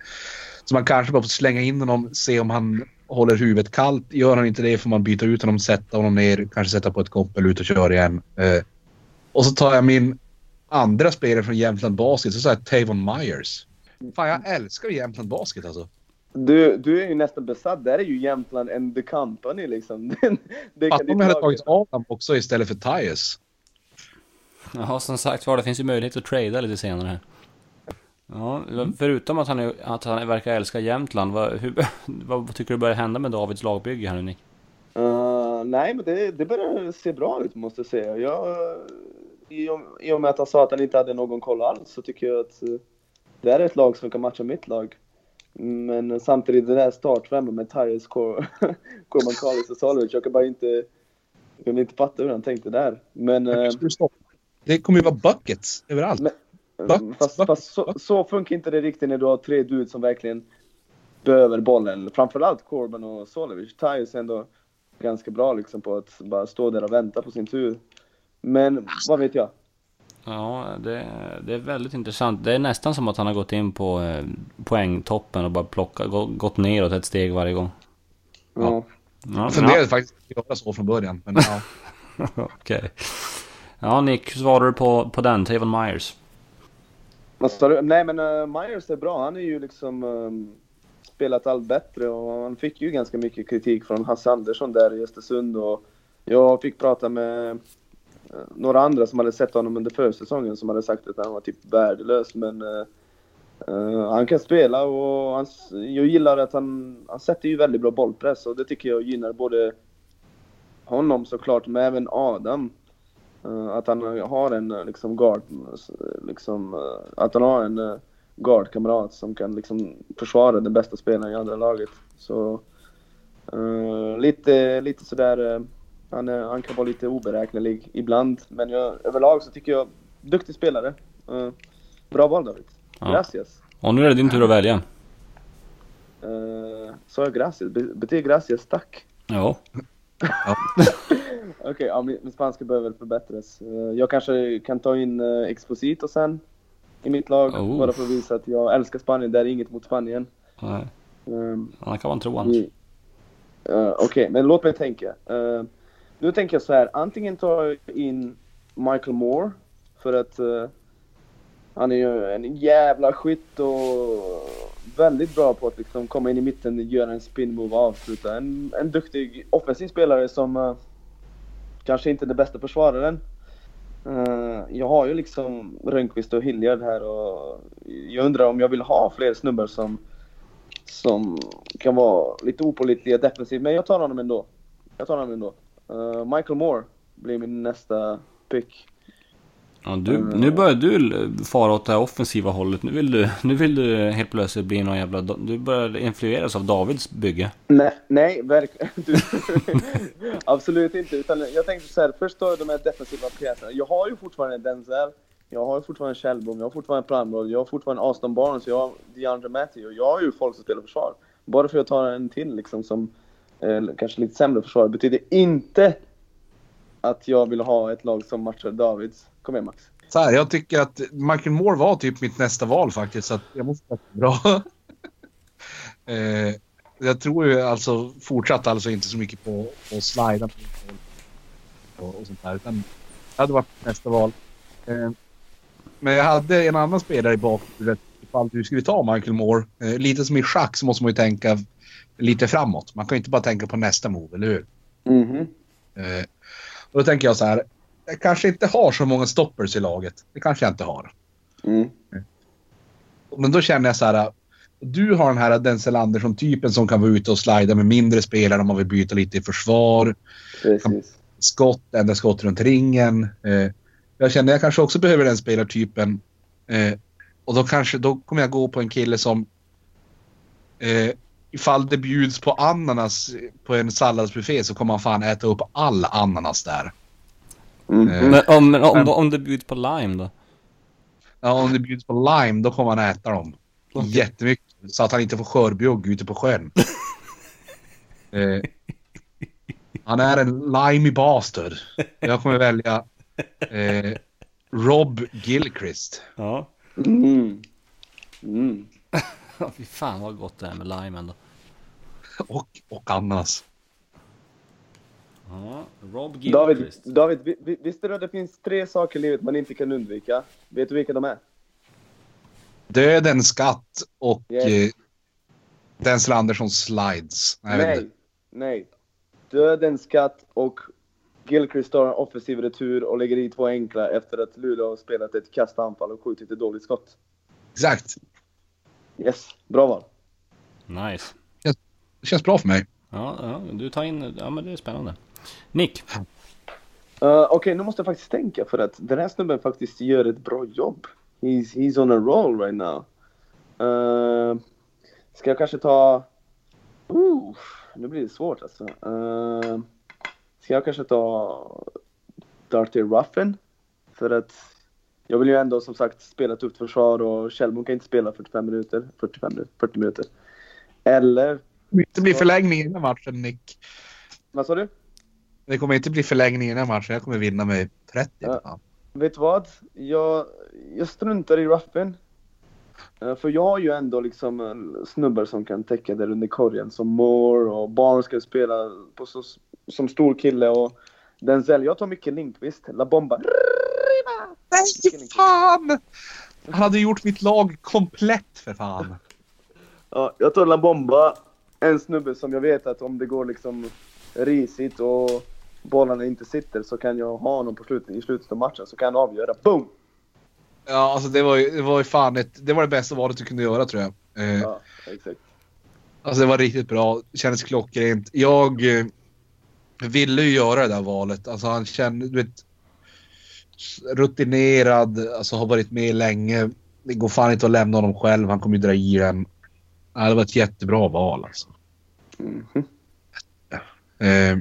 så man kanske bara får slänga in honom, se om han håller huvudet kallt. Gör han inte det får man byta ut honom, sätta honom ner, kanske sätta på ett koppel, ut och köra igen. Eh, och så tar jag min andra spelare från Jämtland Basket, så säger jag Tavon Myers. Fan, jag älskar Jämtland Basket alltså. Du, du är ju nästan besatt. Där är ju Jämtland and the company liksom. Fattar om jag hade tagit Adam också istället för Tyus. Ja, som sagt var, det finns ju möjlighet att trada lite senare. Ja, förutom att han, är, att han verkar älska Jämtland, vad, hur, vad tycker du börjar hända med Davids lagbygge här nu Nick? Uh, nej, men det, det börjar se bra ut måste jag säga. Jag, i, och, I och med att han sa att han inte hade någon koll alls så tycker jag att uh, det är ett lag som kan matcha mitt lag. Men samtidigt det där startfemman med Tyres, Corman Kallis och Salovic, jag kan bara inte, jag kan inte fatta hur han tänkte där. Men... Uh, det kommer ju vara buckets överallt. Men, Bucket, fast, bucket, fast så, så, funkar inte det riktigt när du har tre dudes som verkligen behöver bollen. Framförallt Corbin och Solovic. Tyus är ändå ganska bra liksom på att bara stå där och vänta på sin tur. Men vad vet jag? Ja, det, det är väldigt intressant. Det är nästan som att han har gått in på eh, poängtoppen och bara plockat, gått neråt ett steg varje gång. Ja. ja. Jag funderade ja. faktiskt att göra så från början, men ja. Okej. Okay. Ja, Nick, hur svarar du på, på den? Tavon Myers? Vad sa du? Nej men uh, Myers är bra. Han är ju liksom... Um, spelat allt bättre och han fick ju ganska mycket kritik från Hasse Andersson där i Östersund och jag fick prata med några andra som hade sett honom under försäsongen som hade sagt att han var typ värdelös men uh, han kan spela och han, jag gillar att han, han sätter ju väldigt bra bollpress och det tycker jag gynnar både honom såklart men även Adam. Uh, att han har en liksom guard, liksom, uh, att han har en guardkamrat som kan liksom försvara den bästa spelaren i andra laget. Så lite, lite sådär, han, är, han kan vara lite oberäknelig ibland. Men jag, överlag så tycker jag, duktig spelare. Eh, bra val David. Ja. Gracias. Och nu är det din tur att välja. Uh, Sa jag gracias? Be- betyder gracias tack? Ja. Okej, ja, min, min spanska behöver väl förbättras. Eh, jag kanske kan ta in uh, Exposito sen i mitt lag. Oh. Bara för att visa att jag älskar Spanien. Det är inget mot Spanien. Nej. Um, Han kan man tro annars. Uh, Okej, men låt mig tänka. Uh, nu tänker jag så här, antingen tar jag in Michael Moore för att uh, han är ju en jävla skytt och väldigt bra på att liksom komma in i mitten, göra en spin move och avsluta. En, en duktig offensiv spelare som uh, kanske inte är den bästa försvararen. Uh, jag har ju liksom Rönnqvist och Hilliard här och jag undrar om jag vill ha fler snubbar som som kan vara lite opålitliga defensivt, men jag tar honom ändå. Jag tar honom ändå. Uh, Michael Moore blir min nästa pick. Ja, du, nu börjar du fara åt det här offensiva hållet. Nu vill du, nu vill du helt plötsligt bli någon jävla... Du börjar influeras av Davids bygge. Nej, nej verkligen. Absolut inte. Utan jag tänkte så här, först jag de här defensiva pjäserna. Jag har ju fortfarande Denzel, jag har ju fortfarande Kjellbom, jag har fortfarande Pramrod, jag har fortfarande Aston Barnes, jag har DeAndre Matthew. Jag har ju folk som spelar försvar. Bara för att jag tar en till liksom som eh, Eh, kanske lite sämre försvar betyder inte att jag vill ha ett lag som matchar Davids. Kom igen Max. Så här, jag tycker att Michael Moore var typ mitt nästa val faktiskt, så att jag måste säga bra. eh, jag tror ju alltså fortsatt alltså inte så mycket på att slida på och, och sånt där, utan det hade varit mitt nästa val. Eh, men jag hade en annan spelare i bakhuvudet ifall du skulle ta Michael Moore. Eh, lite som i schack så måste man ju tänka lite framåt. Man kan ju inte bara tänka på nästa move, eller hur? Mhm. Eh, och då tänker jag så här. Jag kanske inte har så många stoppers i laget. Det kanske jag inte har. Mm. Men då känner jag så här. Du har den här Denzel Andersson-typen som kan vara ute och slida med mindre spelare om man vill byta lite i försvar. Precis. Skott, enda skott runt ringen. Eh, jag känner jag kanske också behöver den spelartypen. Eh, och då kanske, då kommer jag gå på en kille som eh, ifall det bjuds på ananas på en salladsbuffé så kommer han fan äta upp all ananas där. Mhm. Eh, Men om, men om, Men- om det bjuds på lime då? Ja, om det bjuds på lime då kommer han äta dem. Jättemycket. Så att han inte får skörbjugg ute på sjön. eh, han är en limey bastard. Jag kommer välja eh, Rob Gilchrist. Ja. Mm. Mm. Ja, Fy fan vad gott det är med lime ändå. Och, och ananas. Ja, Rob David, Gilchrist. David vi- vi- visste du att det finns tre saker i livet man inte kan undvika? Vet du vilka de är? Döden, skatt och Yes. eh, Denzel Anderssons slides. Nej, jag vet Nej, inte. nej. Döden, skatt och Gilchrist tar en offensiv retur och lägger i två enkla efter att Luleå har spelat ett kastanfall och skjutit ett dåligt skott. Exakt. Yes, bra val. Nice. Det känns bra för mig. Ja, ja, du tar in... Ja, men det är spännande. Nick. Uh, Okej, nu måste jag faktiskt tänka för att den här snubben faktiskt gör ett bra jobb. He's, he's on a roll right now. Uh, ska jag kanske ta... Uh, nu blir det svårt alltså. Uh, ska jag kanske ta Darty Ruffin? För att jag vill ju ändå som sagt spela tufft försvar och Kjellbom kan inte spela 45 minuter, 45 minuter, 40 minuter. Eller, Det blir förlängning i den här matchen, Nick. vad sa du? Det kommer inte bli förlängning i den här matchen. Jag kommer vinna med 30. Ja. Vet du vad? Jag, jag struntar i Ruffin. Eh, För jag har ju ändå liksom snubbar som kan täcka där under korgen. Som Moore och Barnes ska spela på så, som stor kille och Denzel. Jag tar mycket Lindqvist. La Bomba. Nej, fan! Han hade gjort mitt lag komplett för fan. Ja, jag tar La Bomba, en snubbe som jag vet att om det går liksom risigt och bollarna inte sitter så kan jag ha honom på slutet, i slutet av matchen så kan han avgöra. Boom! Ja, alltså det var ju, det var ju fan ett, det var det bästa valet du kunde göra tror jag. Eh, Ja, exakt. Alltså det var riktigt bra. Kändes klockrent. Jag eh, ville ju göra det där valet. Alltså han kände, du vet, rutinerad, alltså har varit med länge. Det går fan inte att lämna honom själv. Han kommer ju dra i den. Ja, det var ett jättebra val alltså. Eh,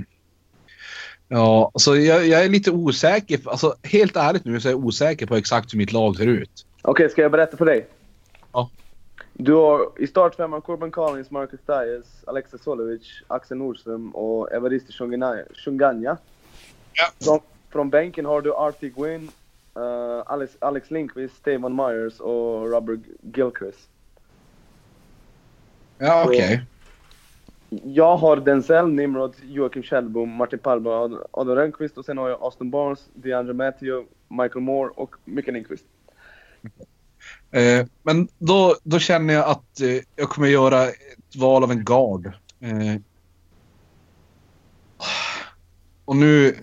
ja, alltså jag, jag är lite osäker. Alltså helt ärligt nu så är jag osäker på exakt hur mitt lag ser ut. Okej, ska jag berätta för dig? Ja. Du har i startfemman Corbin Collins, Marcus Dias, Alexis Solovic, Axel Nordström och Shungana- Shunganya. Ja. Från, från bänken har du Artie Gwyn, eh, Alex, Alex Lindqvist, Stefan Myers och Robert Gilchrist. Ja, okej. Jag har Denzel, Nimrod, Joakim Kjellbom, Martin Palme, Ad- Adam Rönnqvist och sen har jag Austin Barnes, DeAndre Matthew, Michael Moore och Micke Lindqvist. Eh, men då, då känner jag att eh, jag kommer göra ett val av en guard. Eh, och nu...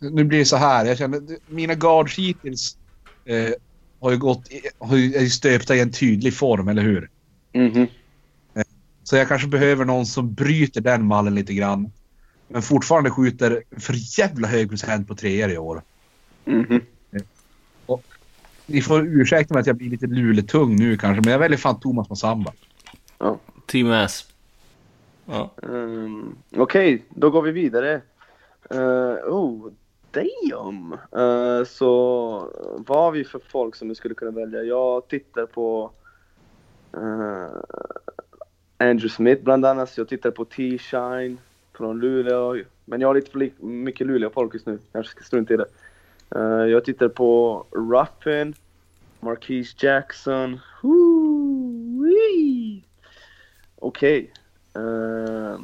Nu blir det så här. Jag känner, mina guards hittills eh, har ju gått har ju, är stöpta i en tydlig form, eller hur? Mhm. Så jag kanske behöver någon som bryter den mallen lite grann. Men fortfarande skjuter för jävla hög procent på treor i år. Mhm. Ni får ursäkta mig att jag blir lite luletung nu kanske, men jag väljer fan Thomas Massamba. Team S. Ja. Um, Okej, då går vi vidare. Uh, oh, damn! Uh, så vad har vi för folk som vi skulle kunna välja? Jag tittar på uh, Andrew Smith bland annat. Jag tittar på T-Shine från Luleå. Men jag har lite för mycket Luleå-folk just nu. Kanske ska strunta i det. Uh, jag tittar på Ruffin, Marquise Jackson. Okej. Uh,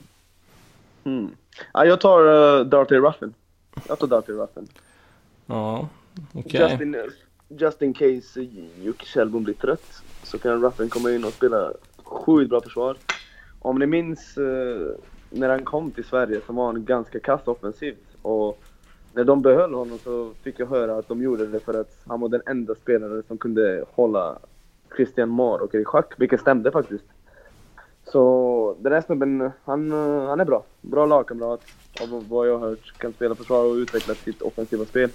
hmm. ja, jag tar uh, Darty Ruffin. Jag tar Darty Ruffin. Ja, okej. Just, in, just in case Jocke Kjellbom blir trött så kan Ruffin komma in och spela sjukt bra försvar. Om ni minns eh, när han kom till Sverige så var han ganska kass offensivt. Och när de behöll honom så fick jag höra att de gjorde det för att han var den enda spelaren som kunde hålla Christian Mar i schack, vilket stämde faktiskt. Så den här snubben, han, han är bra. Bra lagkamrat. Av vad jag har hört kan spela försvar och utveckla sitt offensiva spel.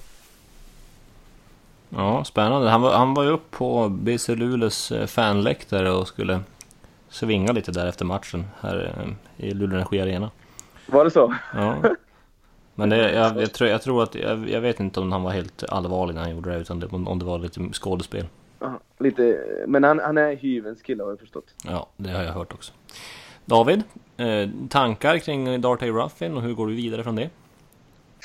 Ja, spännande. Han var, han var ju upp på BC Luleås eh, fanläktare och skulle svinga lite där efter matchen här eh, i Luleå Energi Arena. Var det så? Ja. Men det, jag, jag, tror, jag tror att, jag, jag vet inte om han var helt allvarlig när han gjorde det, utan det, om det var lite skådespel. Ja, lite, men han, han är hyvens kille har jag förstått. Ja, det har jag hört också. David, eh, tankar kring Darty Ruffin och hur går du vidare från det?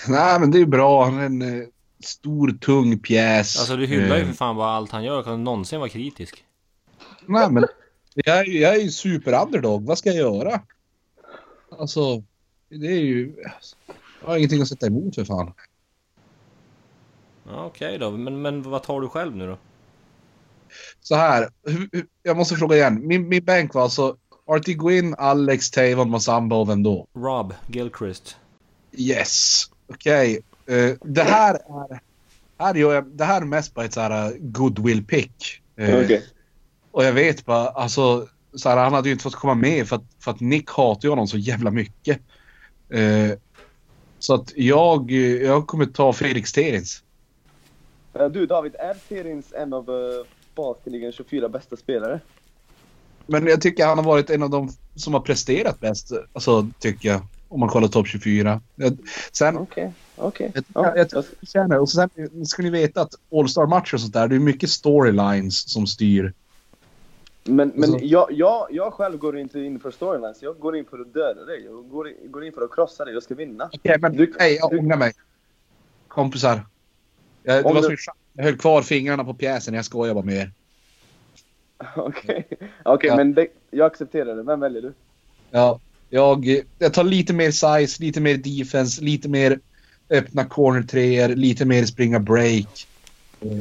Nej, men det är bra. Han är en eh, stor, tung pjäs. Alltså du hyllar ju Eh, för fan bara allt han gör, kan du någonsin vara kritisk? Nej, men jag, är- jag är ju super-underdog. Vad ska jag göra? Alltså, det är ju... Jag har ingenting att sätta emot för fan. Ja, Okej då, men, men vad tar du själv nu då? Så här, jag måste fråga igen. Min, min bänk var alltså Artie Gwyn, Alex, Tavon, Massamba och vem då? Rob Gilchrist. Yes. Okej. Eh, det här är... Här gör jag, det här är mest bara ett så här uh, goodwill pick. Eh, Okej. Och jag vet bara, alltså... Så här, han hade ju inte fått komma med för att, för att Nick hatar ju honom så jävla mycket. Eh, så att jag, jag kommer ta Fredrik Sterins. Eh, Du David, är Terins en av uh, Basketligans 24 bästa spelare? Men jag tycker han har varit en av de som har presterat bäst. Alltså, tycker jag. Om man kollar topp 24. Jag, sen, Okej, okej. jag, Ja, jag, jag- jag känner, och sen ska ni veta att All-Star-matcher och sånt där, det är mycket storylines som styr. Men, men Alltså- jag, jag, jag själv går inte in för storylines, jag går in för att döda dig. Jag går in, går in för att krossa dig, jag ska vinna. Okej, men Du- nej, jag ångrar mig. Kompisar. Jag, det var du- som jag höll kvar fingrarna på pjäsen, jag skojar bara med er. Okej, Okej, Ja. men det, jag accepterar det. Vem väljer du? Ja, jag, jag tar lite mer size, lite mer defense, lite mer öppna corner treor, lite mer springa break. Eh,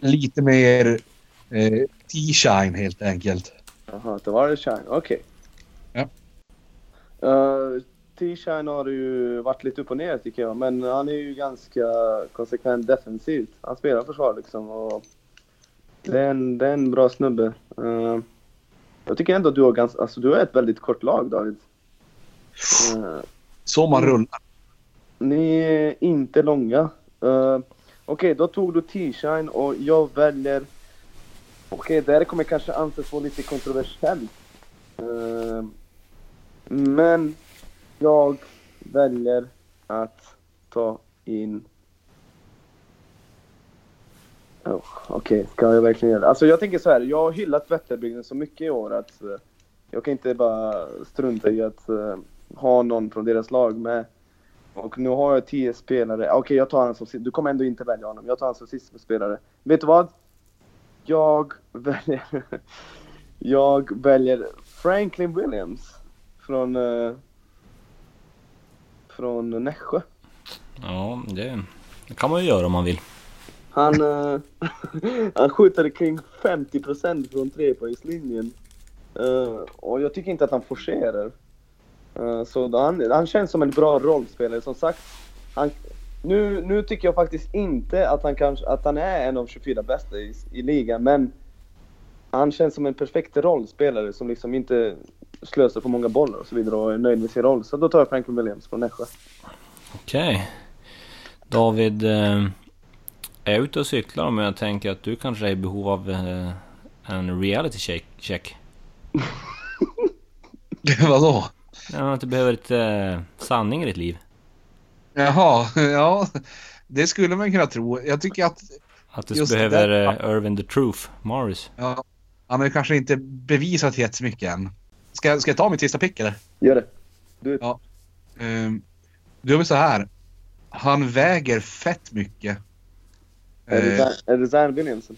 lite mer eh, T-Shine helt enkelt. Jaha, det var det Shine. Okej. Ja. Uh, T-Shine har ju varit lite upp och ner tycker jag. Men han är ju ganska konsekvent defensivt. Han spelar försvar liksom. Och det, är en, det är en bra snubbe. Uh, jag tycker ändå att du har, ganska, alltså, du har ett väldigt kort lag David. Uh, Så man rullar. ni är inte långa. Uh, Okej, då tog du T-Shine och jag väljer... Okej, det här kommer kanske anses vara lite kontroversiellt. Uh, men jag väljer att ta in... Oh, Okej, ska jag verkligen göra det? Alltså jag tänker så här, jag har hyllat Vätterbygden så mycket i år att uh, jag kan inte bara strunta i att uh, ha någon från deras lag med. Och nu har jag tio spelare. Okej, jag tar honom som sist. Du kommer ändå inte välja honom. Jag tar honom som sista spelare. Vet du vad? Jag väljer... jag väljer Franklin Williams. Från... Uh, från Nässjö. Ja, det, det kan man ju göra om man vill. Han, uh, han skjuter kring 50% från trepoängslinjen. Uh, och jag tycker inte att han forcerar. Uh, så han, han känns som en bra rollspelare. Som sagt, han, nu, nu tycker jag faktiskt inte att han, kanske, att han är en av 24 bästa i, i ligan, men han känns som en perfekt rollspelare som liksom inte slösar på många bollar och så vidare och är nöjd med sin roll. Så då tar jag Franklin Williams från Nässjö. Okej. David, eh, är jag ute och cyklar men jag tänker att du kanske är i behov av eh, en reality check. check. Vadå? Ja, att du behöver lite eh, sanning i ditt liv. Jaha, ja. Det skulle man kunna tro. Jag tycker att Att du behöver det. eh, Irvin the Truth, Morris. ja, han har kanske inte bevisat jättemycket än. Ska, ska jag ta mitt sista pick eller? Gör det. Du, Ja. Um, då är vi så här. Han väger fett mycket. är, det Eh, Zion, är det Zion Williamson?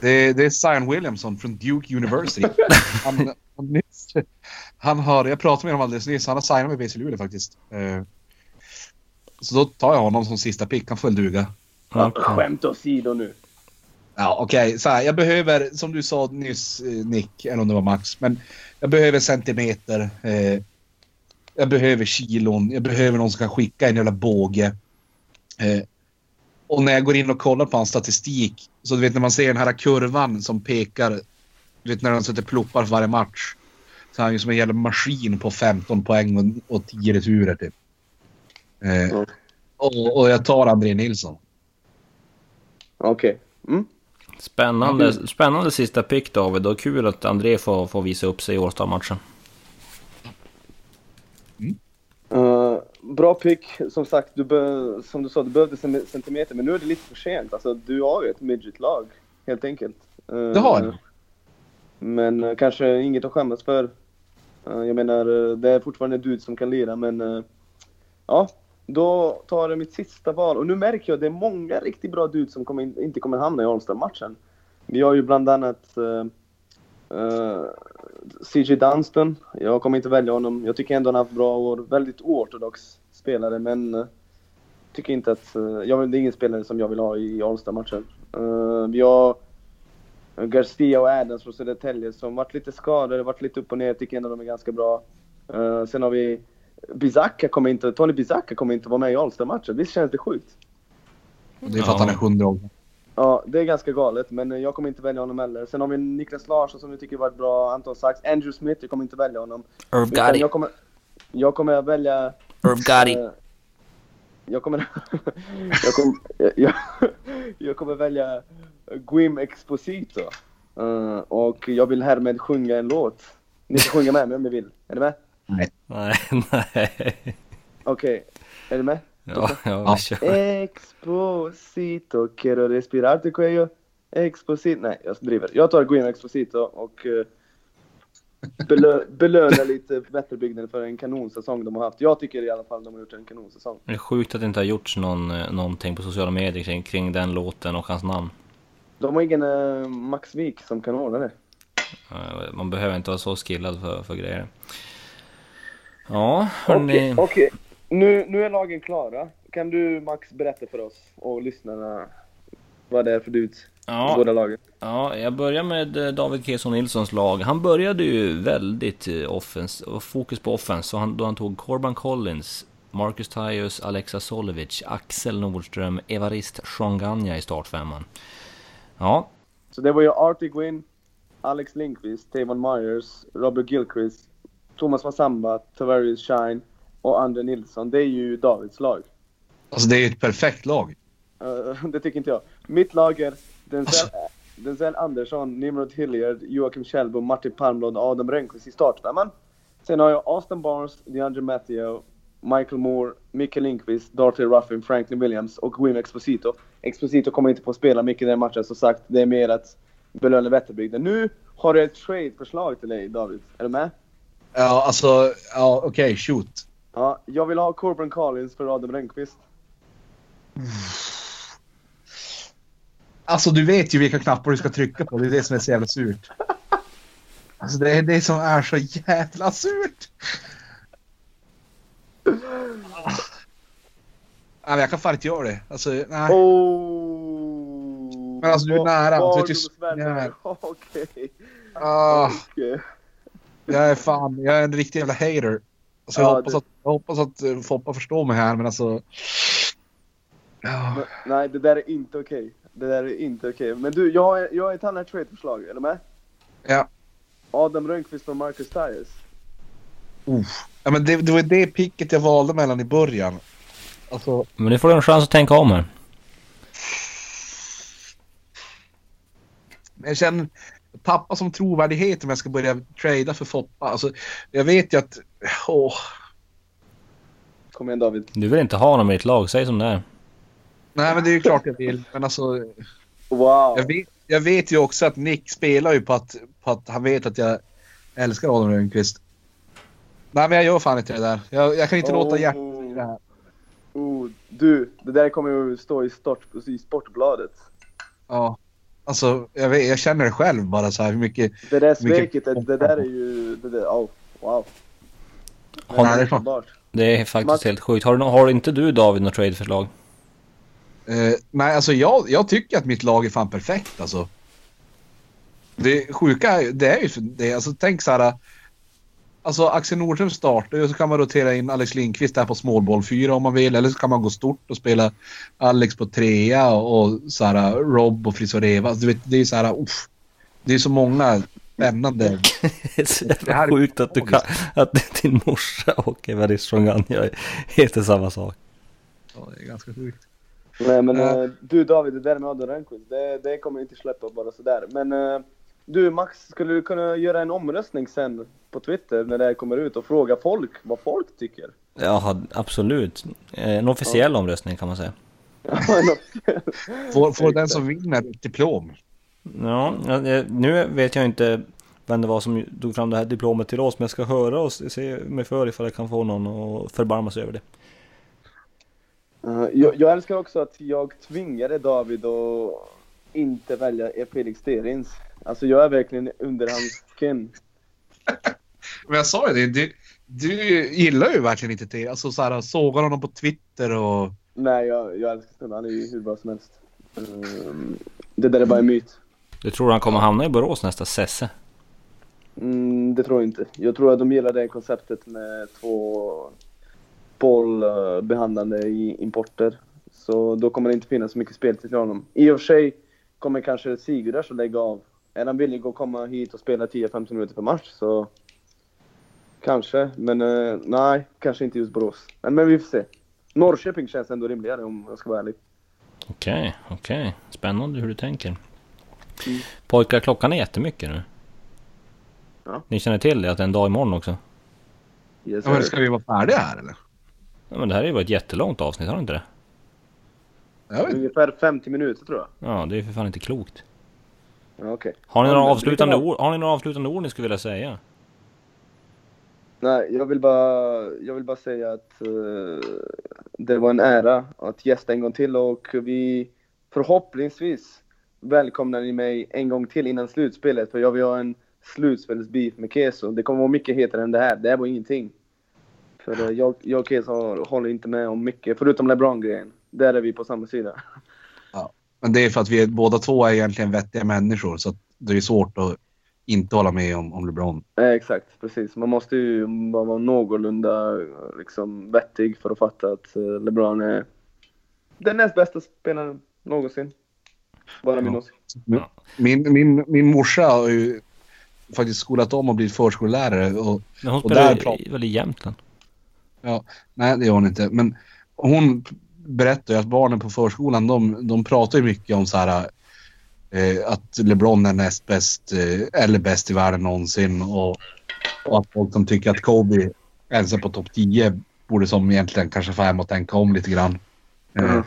det, det är Zion Williamson från Duke University. han, han, nyss, han har, jag pratade med honom alldeles nyss, han har signat med BC Luleå faktiskt. Eh, så då tar jag honom som sista pick, han får väl duga. Ja. Skämt åsido nu. Ja, okej. Så här, jag behöver, som du sa nyss, eh, Nick, eller om det var Max, men jag behöver centimeter. Eh, jag behöver kilon. Jag behöver någon som kan skicka en jävla båge. Eh, och när jag går in och kollar på hans statistik, så du vet när man ser den här kurvan som pekar, du vet när de sätter ploppar för varje match. Så är han ju som en jävla maskin på 15 poäng och, och 10 returer typ. Eh. Mm. och, och jag tar André Nilsson. Okej. Mm. Spännande, spännande sista pick David och kul att André får, får visa upp sig i Årstad-matchen. Uh, bra pick. Som sagt, du be- som du sa, du behövde cen- centimeter, men nu är det lite för sent. Alltså, du har ju ett midget-lag, helt enkelt. Uh, Det har jag. Men uh, kanske inget att skämmas för. Uh, jag menar, uh, det är fortfarande dude som kan lira, men uh, ja, då tar jag mitt sista val. Och nu märker jag att det är många riktigt bra dudes som kommer in, inte kommer hamna i All-Star-matchen. Vi har ju bland annat eh, eh, uh, uh, CJ Dunston. Jag kommer inte välja honom. Jag tycker ändå han har haft bra år. Väldigt oortodox spelare, men uh, tycker inte att... Uh, jag, det är ingen spelare som jag vill ha i All-Star-matchen. Uh, vi har Garcia och Adams från Södertälje som varit lite skadade, varit lite upp och ner. Tycker ändå de är ganska bra. Uh, sen har vi Bizaka kommer inte, Tony Bizaka kommer inte vara med i All-Star-matchen. Visst känns det sjukt? Det är för att han är sjunde år. Ja, det är ganska galet, men jag kommer inte välja honom heller. Sen har vi Niklas Larsson som vi tycker varit bra, Anton Sachs, Andrew Smith, jag kommer inte välja honom. Irv Gotti. jag kommer, jag kommer att välja... Irv Gotti. eh, jag kommer... jag, kommer jag, jag, jag kommer välja Gwim Exposito. Eh, och jag vill härmed sjunga en låt. Ni ska sjunga med mig om ni vill. Är ni med? Nej, nej. Okej, är ni med? Ja, ja, Ja. vi kör. Exposito, quiero respirar tu cuello. Exposito. Nej, jag driver. Jag tar Gwim Exposito och eh, belö belöna lite Vätterbygden för en kanonsäsong de har haft. Jag tycker i alla fall de har gjort en kanonsäsong. Det är sjukt att det inte har gjorts någon, eh, någonting på sociala medier kring, kring den låten och hans namn. De har ingen eh, Max Wik som kan ordna det. Man behöver inte vara så skillad för, för grejer. Ja, Okej, hörni. okej. nu, nu är lagen klara. Kan du Max berätta för oss och lyssnarna vad det är för dudes? Ja, båda lagen. ja, jag börjar med eh, David Keso Nilssons lag. Han började ju väldigt eh, offens, fokus på offens, så han, då han tog Corban Collins, Marcus Tyus, Alexa Solovic, Axel Nordström, Evarist Shonganya i startfemman. Ja, Så det var ju Artie Gwyn, Alex Lindqvist, Tavon Myers, Robert Gilchrist, Thomas Massamba, Tavares Shine och Andre Nilsson. Det är ju Davids lag. Alltså det är ju ett perfekt lag. Eh, det tycker inte jag. Mitt lag är Denzel, Denzel Andersson, Nimrod Hilliard, Joakim Kjellbo, Martin Palmblad och Adam Rönnqvist i startfemman. Sen har jag Austin Barnes, DeAndre Matteo, Michael Moore, Mikael Lindqvist, Darty Ruffin, Franklin Williams och Wim Exposito. Exposito kommer inte få spela mycket i den matchen, som sagt. Det är mer att belöna Vätterbygden. Nu har jag ett trade-förslag till dig, David. Är du med? Ja, alltså, ja okej, shoot. Ja, jag vill ha Corbin Collins för Adam Rönnqvist. Alltså du vet ju vilka knappar du ska trycka på, det är det som är så jävla surt. Alltså det är det som är så jävla surt. Nej, jag kan fan inte göra det. Alltså, nej. Oh! Men alltså, du är nära. Du vet ju- barndomsvänner. Okej. Ah, Okej. Jag är fan, jag är en riktig jävla hater. Alltså, jag, Ja, hoppas att, jag hoppas att eh, Foppa förstår mig här, men alltså... Ja. Men- Nej, det där är inte okej. Det där är inte okej. Men du, jag har, jag har ett annat trade-förslag. Är du med? Ja. Adam Rönnqvist och Marcus Tyres. Uff. ja men det, det var det picket jag valde mellan i början. Alltså, men nu får du en chans att tänka om här. jag känner... Tappa som trovärdighet om jag ska börja trada för Foppa. Alltså, jag vet ju att... Åh. Kom igen David. Du vill inte ha honom i ditt lag, säg som det är. Nej men det är ju klart jag vill. Men alltså... Wow. Jag vet, jag vet ju också att Nick spelar ju på att, på att han vet att jag älskar Adam Rönnqvist. Nej men jag gör fan inte det där. Jag, jag kan inte låta hjärtat i det här. Oh, du, det där kommer ju stå i, start, i Sportbladet. Ja. Alltså jag, vet, jag känner det själv bara så här hur mycket... Det där sveket, det, det där är ju... Det där, oh, wow. Har det är klart. Det är faktiskt Max- helt sjukt. Har, du, har inte du David något tradeförslag? Eh, nej alltså jag, jag tycker att mitt lag är fan perfekt alltså. Det sjuka det är ju det. Alltså tänk så här. Alltså Axel Nordström startar och så kan man rotera in Alex Lindqvist där på småboll 4 om man vill. Eller så kan man gå stort och spela Alex på trea och, så här Rob och Frisoreva. Alltså, du vet, det är så här, uff. Det är så många spännande. Det är så jävla här är sjukt att, du kan, att din morsa och Evarist Shonganya heter samma sak. Ja, det är ganska sjukt. Nej men eh, du David, det där med Adam Rönnqvist, det, det kommer inte släppa bara sådär. Men eh, du Max, skulle du kunna göra en omröstning sen på Twitter när det här kommer ut och fråga folk vad folk tycker? Ja, absolut. Eh, En officiell omröstning kan man säga. Får, får den som vinner ett diplom. Ja, ja, nu vet jag inte vem det var som tog fram det här diplomet till oss, men jag ska höra och se mig för ifall jag kan få någon att förbarma sig över det. Eh, jag, jag älskar också att jag tvingade David att inte välja Felix Sterins. Alltså jag är verkligen under hans skin. Men jag sa ju det, du, du gillar ju verkligen inte det. Alltså så här, sågar honom på Twitter och... Nej, jag, jag älskar Sten. Han är ju hur bra som helst. Ehm, det där är bara en myt. Du tror han kommer hamna i Borås nästa Sesse? Mm, det tror jag inte. Jag tror att de gillar det konceptet med två bollbehandlande i importer. Så då kommer det inte finnas så mycket speltid till honom. I och för sig kommer kanske Sigurdas att lägga av. Är han villig att komma hit och spela 10-15 minuter per match så kanske. Men eh, nej, kanske inte just Borås. Men, men vi får se. Norrköping känns ändå rimligare om jag ska vara ärlig. Okej, okej. Spännande hur du tänker. Mm. Pojkar, klockan är jättemycket nu. Ja. Ni känner till det, att det är en dag imorgon också? Yes, Ja, men ska vi vara färdiga här eller? Ja, men det här är ju ett jättelångt avsnitt, har du inte det? Ungefär 50 minuter tror jag. Ja, det är ju för fan inte klokt. Okej. Har ni, några avslutande ord, har ni några avslutande ord ni skulle vilja säga? Nej, jag vill bara, jag vill bara säga att eh, det var en ära att gästa en gång till och vi förhoppningsvis välkomnar ni mig en gång till innan slutspelet för jag vill ha en slutspelsbeef med Keso. Det kommer vara mycket hetare än det här. Det här var ingenting. För eh, jag, jag och Keso håller inte med om mycket, förutom LeBron-grejen. Där är vi på samma sida. Men det är för att vi är, båda två är egentligen vettiga människor så att det är svårt att inte hålla med om, om LeBron. Eh, exakt, precis. Man måste ju bara vara någorlunda liksom, vettig för att fatta att eh, LeBron är den näst bästa spelaren någonsin. Bara min Ja. åsikt. Min, min, min morsa har ju faktiskt skolat om och blivit förskollärare. Och, Men hon Och spelar där i- väl i Jämtland? ja, nej, det gör hon inte. Men hon berättar ju att barnen på förskolan, de, de pratar ju mycket om så här eh, att LeBron är näst bäst eh, eller bäst i världen någonsin och, och att folk som tycker att Kobe ens är på topp 10 borde som egentligen kanske få hem och tänka om lite grann. Eh, Mm.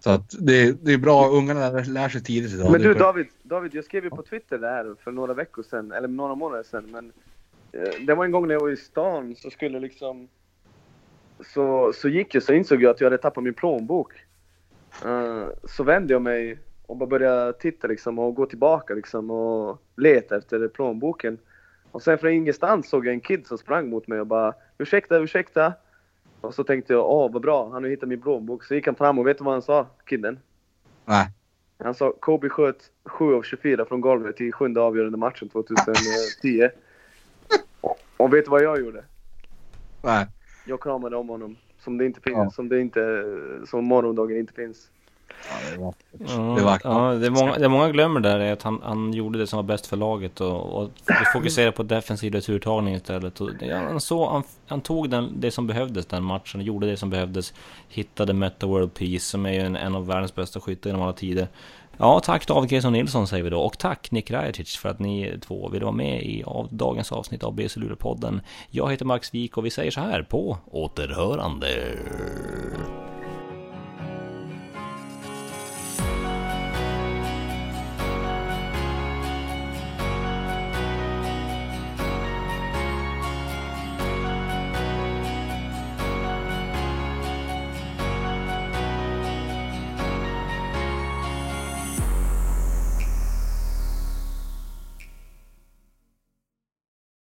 Så att det, det är bra, ungarna lär, lär sig tidigt idag. Men du. David, David, jag skrev ju på Twitter det här för några veckor sedan, eller några månader sedan. Men eh, det var en gång när jag var i stan så skulle liksom... Så, så gick jag så insåg jag att jag hade tappat min plånbok. Eh, så vände jag mig och bara började titta liksom och gå tillbaka liksom och leta efter plånboken. Och sen från ingenstans såg jag en kid som sprang mot mig och bara ursäkta, ursäkta. Och så tänkte jag åh vad bra, han har hittat min plånbok. Så gick han fram och vet du vad han sa, kidden? Nej. Han sa Kobe sköt 7 av 24 från golvet i sjunde avgörande matchen 2010. Och, och vet du vad jag gjorde? Nej. Jag kramade om honom. Som det inte finns, Ja. som det inte, som morgondagen inte finns. Ja, det var Det var- ja, det, är många, det många glömmer där är att han, han gjorde det som var bäst för laget och, och fokuserade på defensiv returtagning istället. Och det, han, så, han, han tog den, det som behövdes den matchen, gjorde det som behövdes. Hittade Meta World Peace som är ju en, en av världens bästa skyttar genom alla tider. Ja, tack David Gesson Nilsson säger vi då. Och tack Nick Rajacic för att ni två ville vara med i av dagens avsnitt av BC Luleå-podden. Jag heter Max Wik och vi säger så här på återhörande.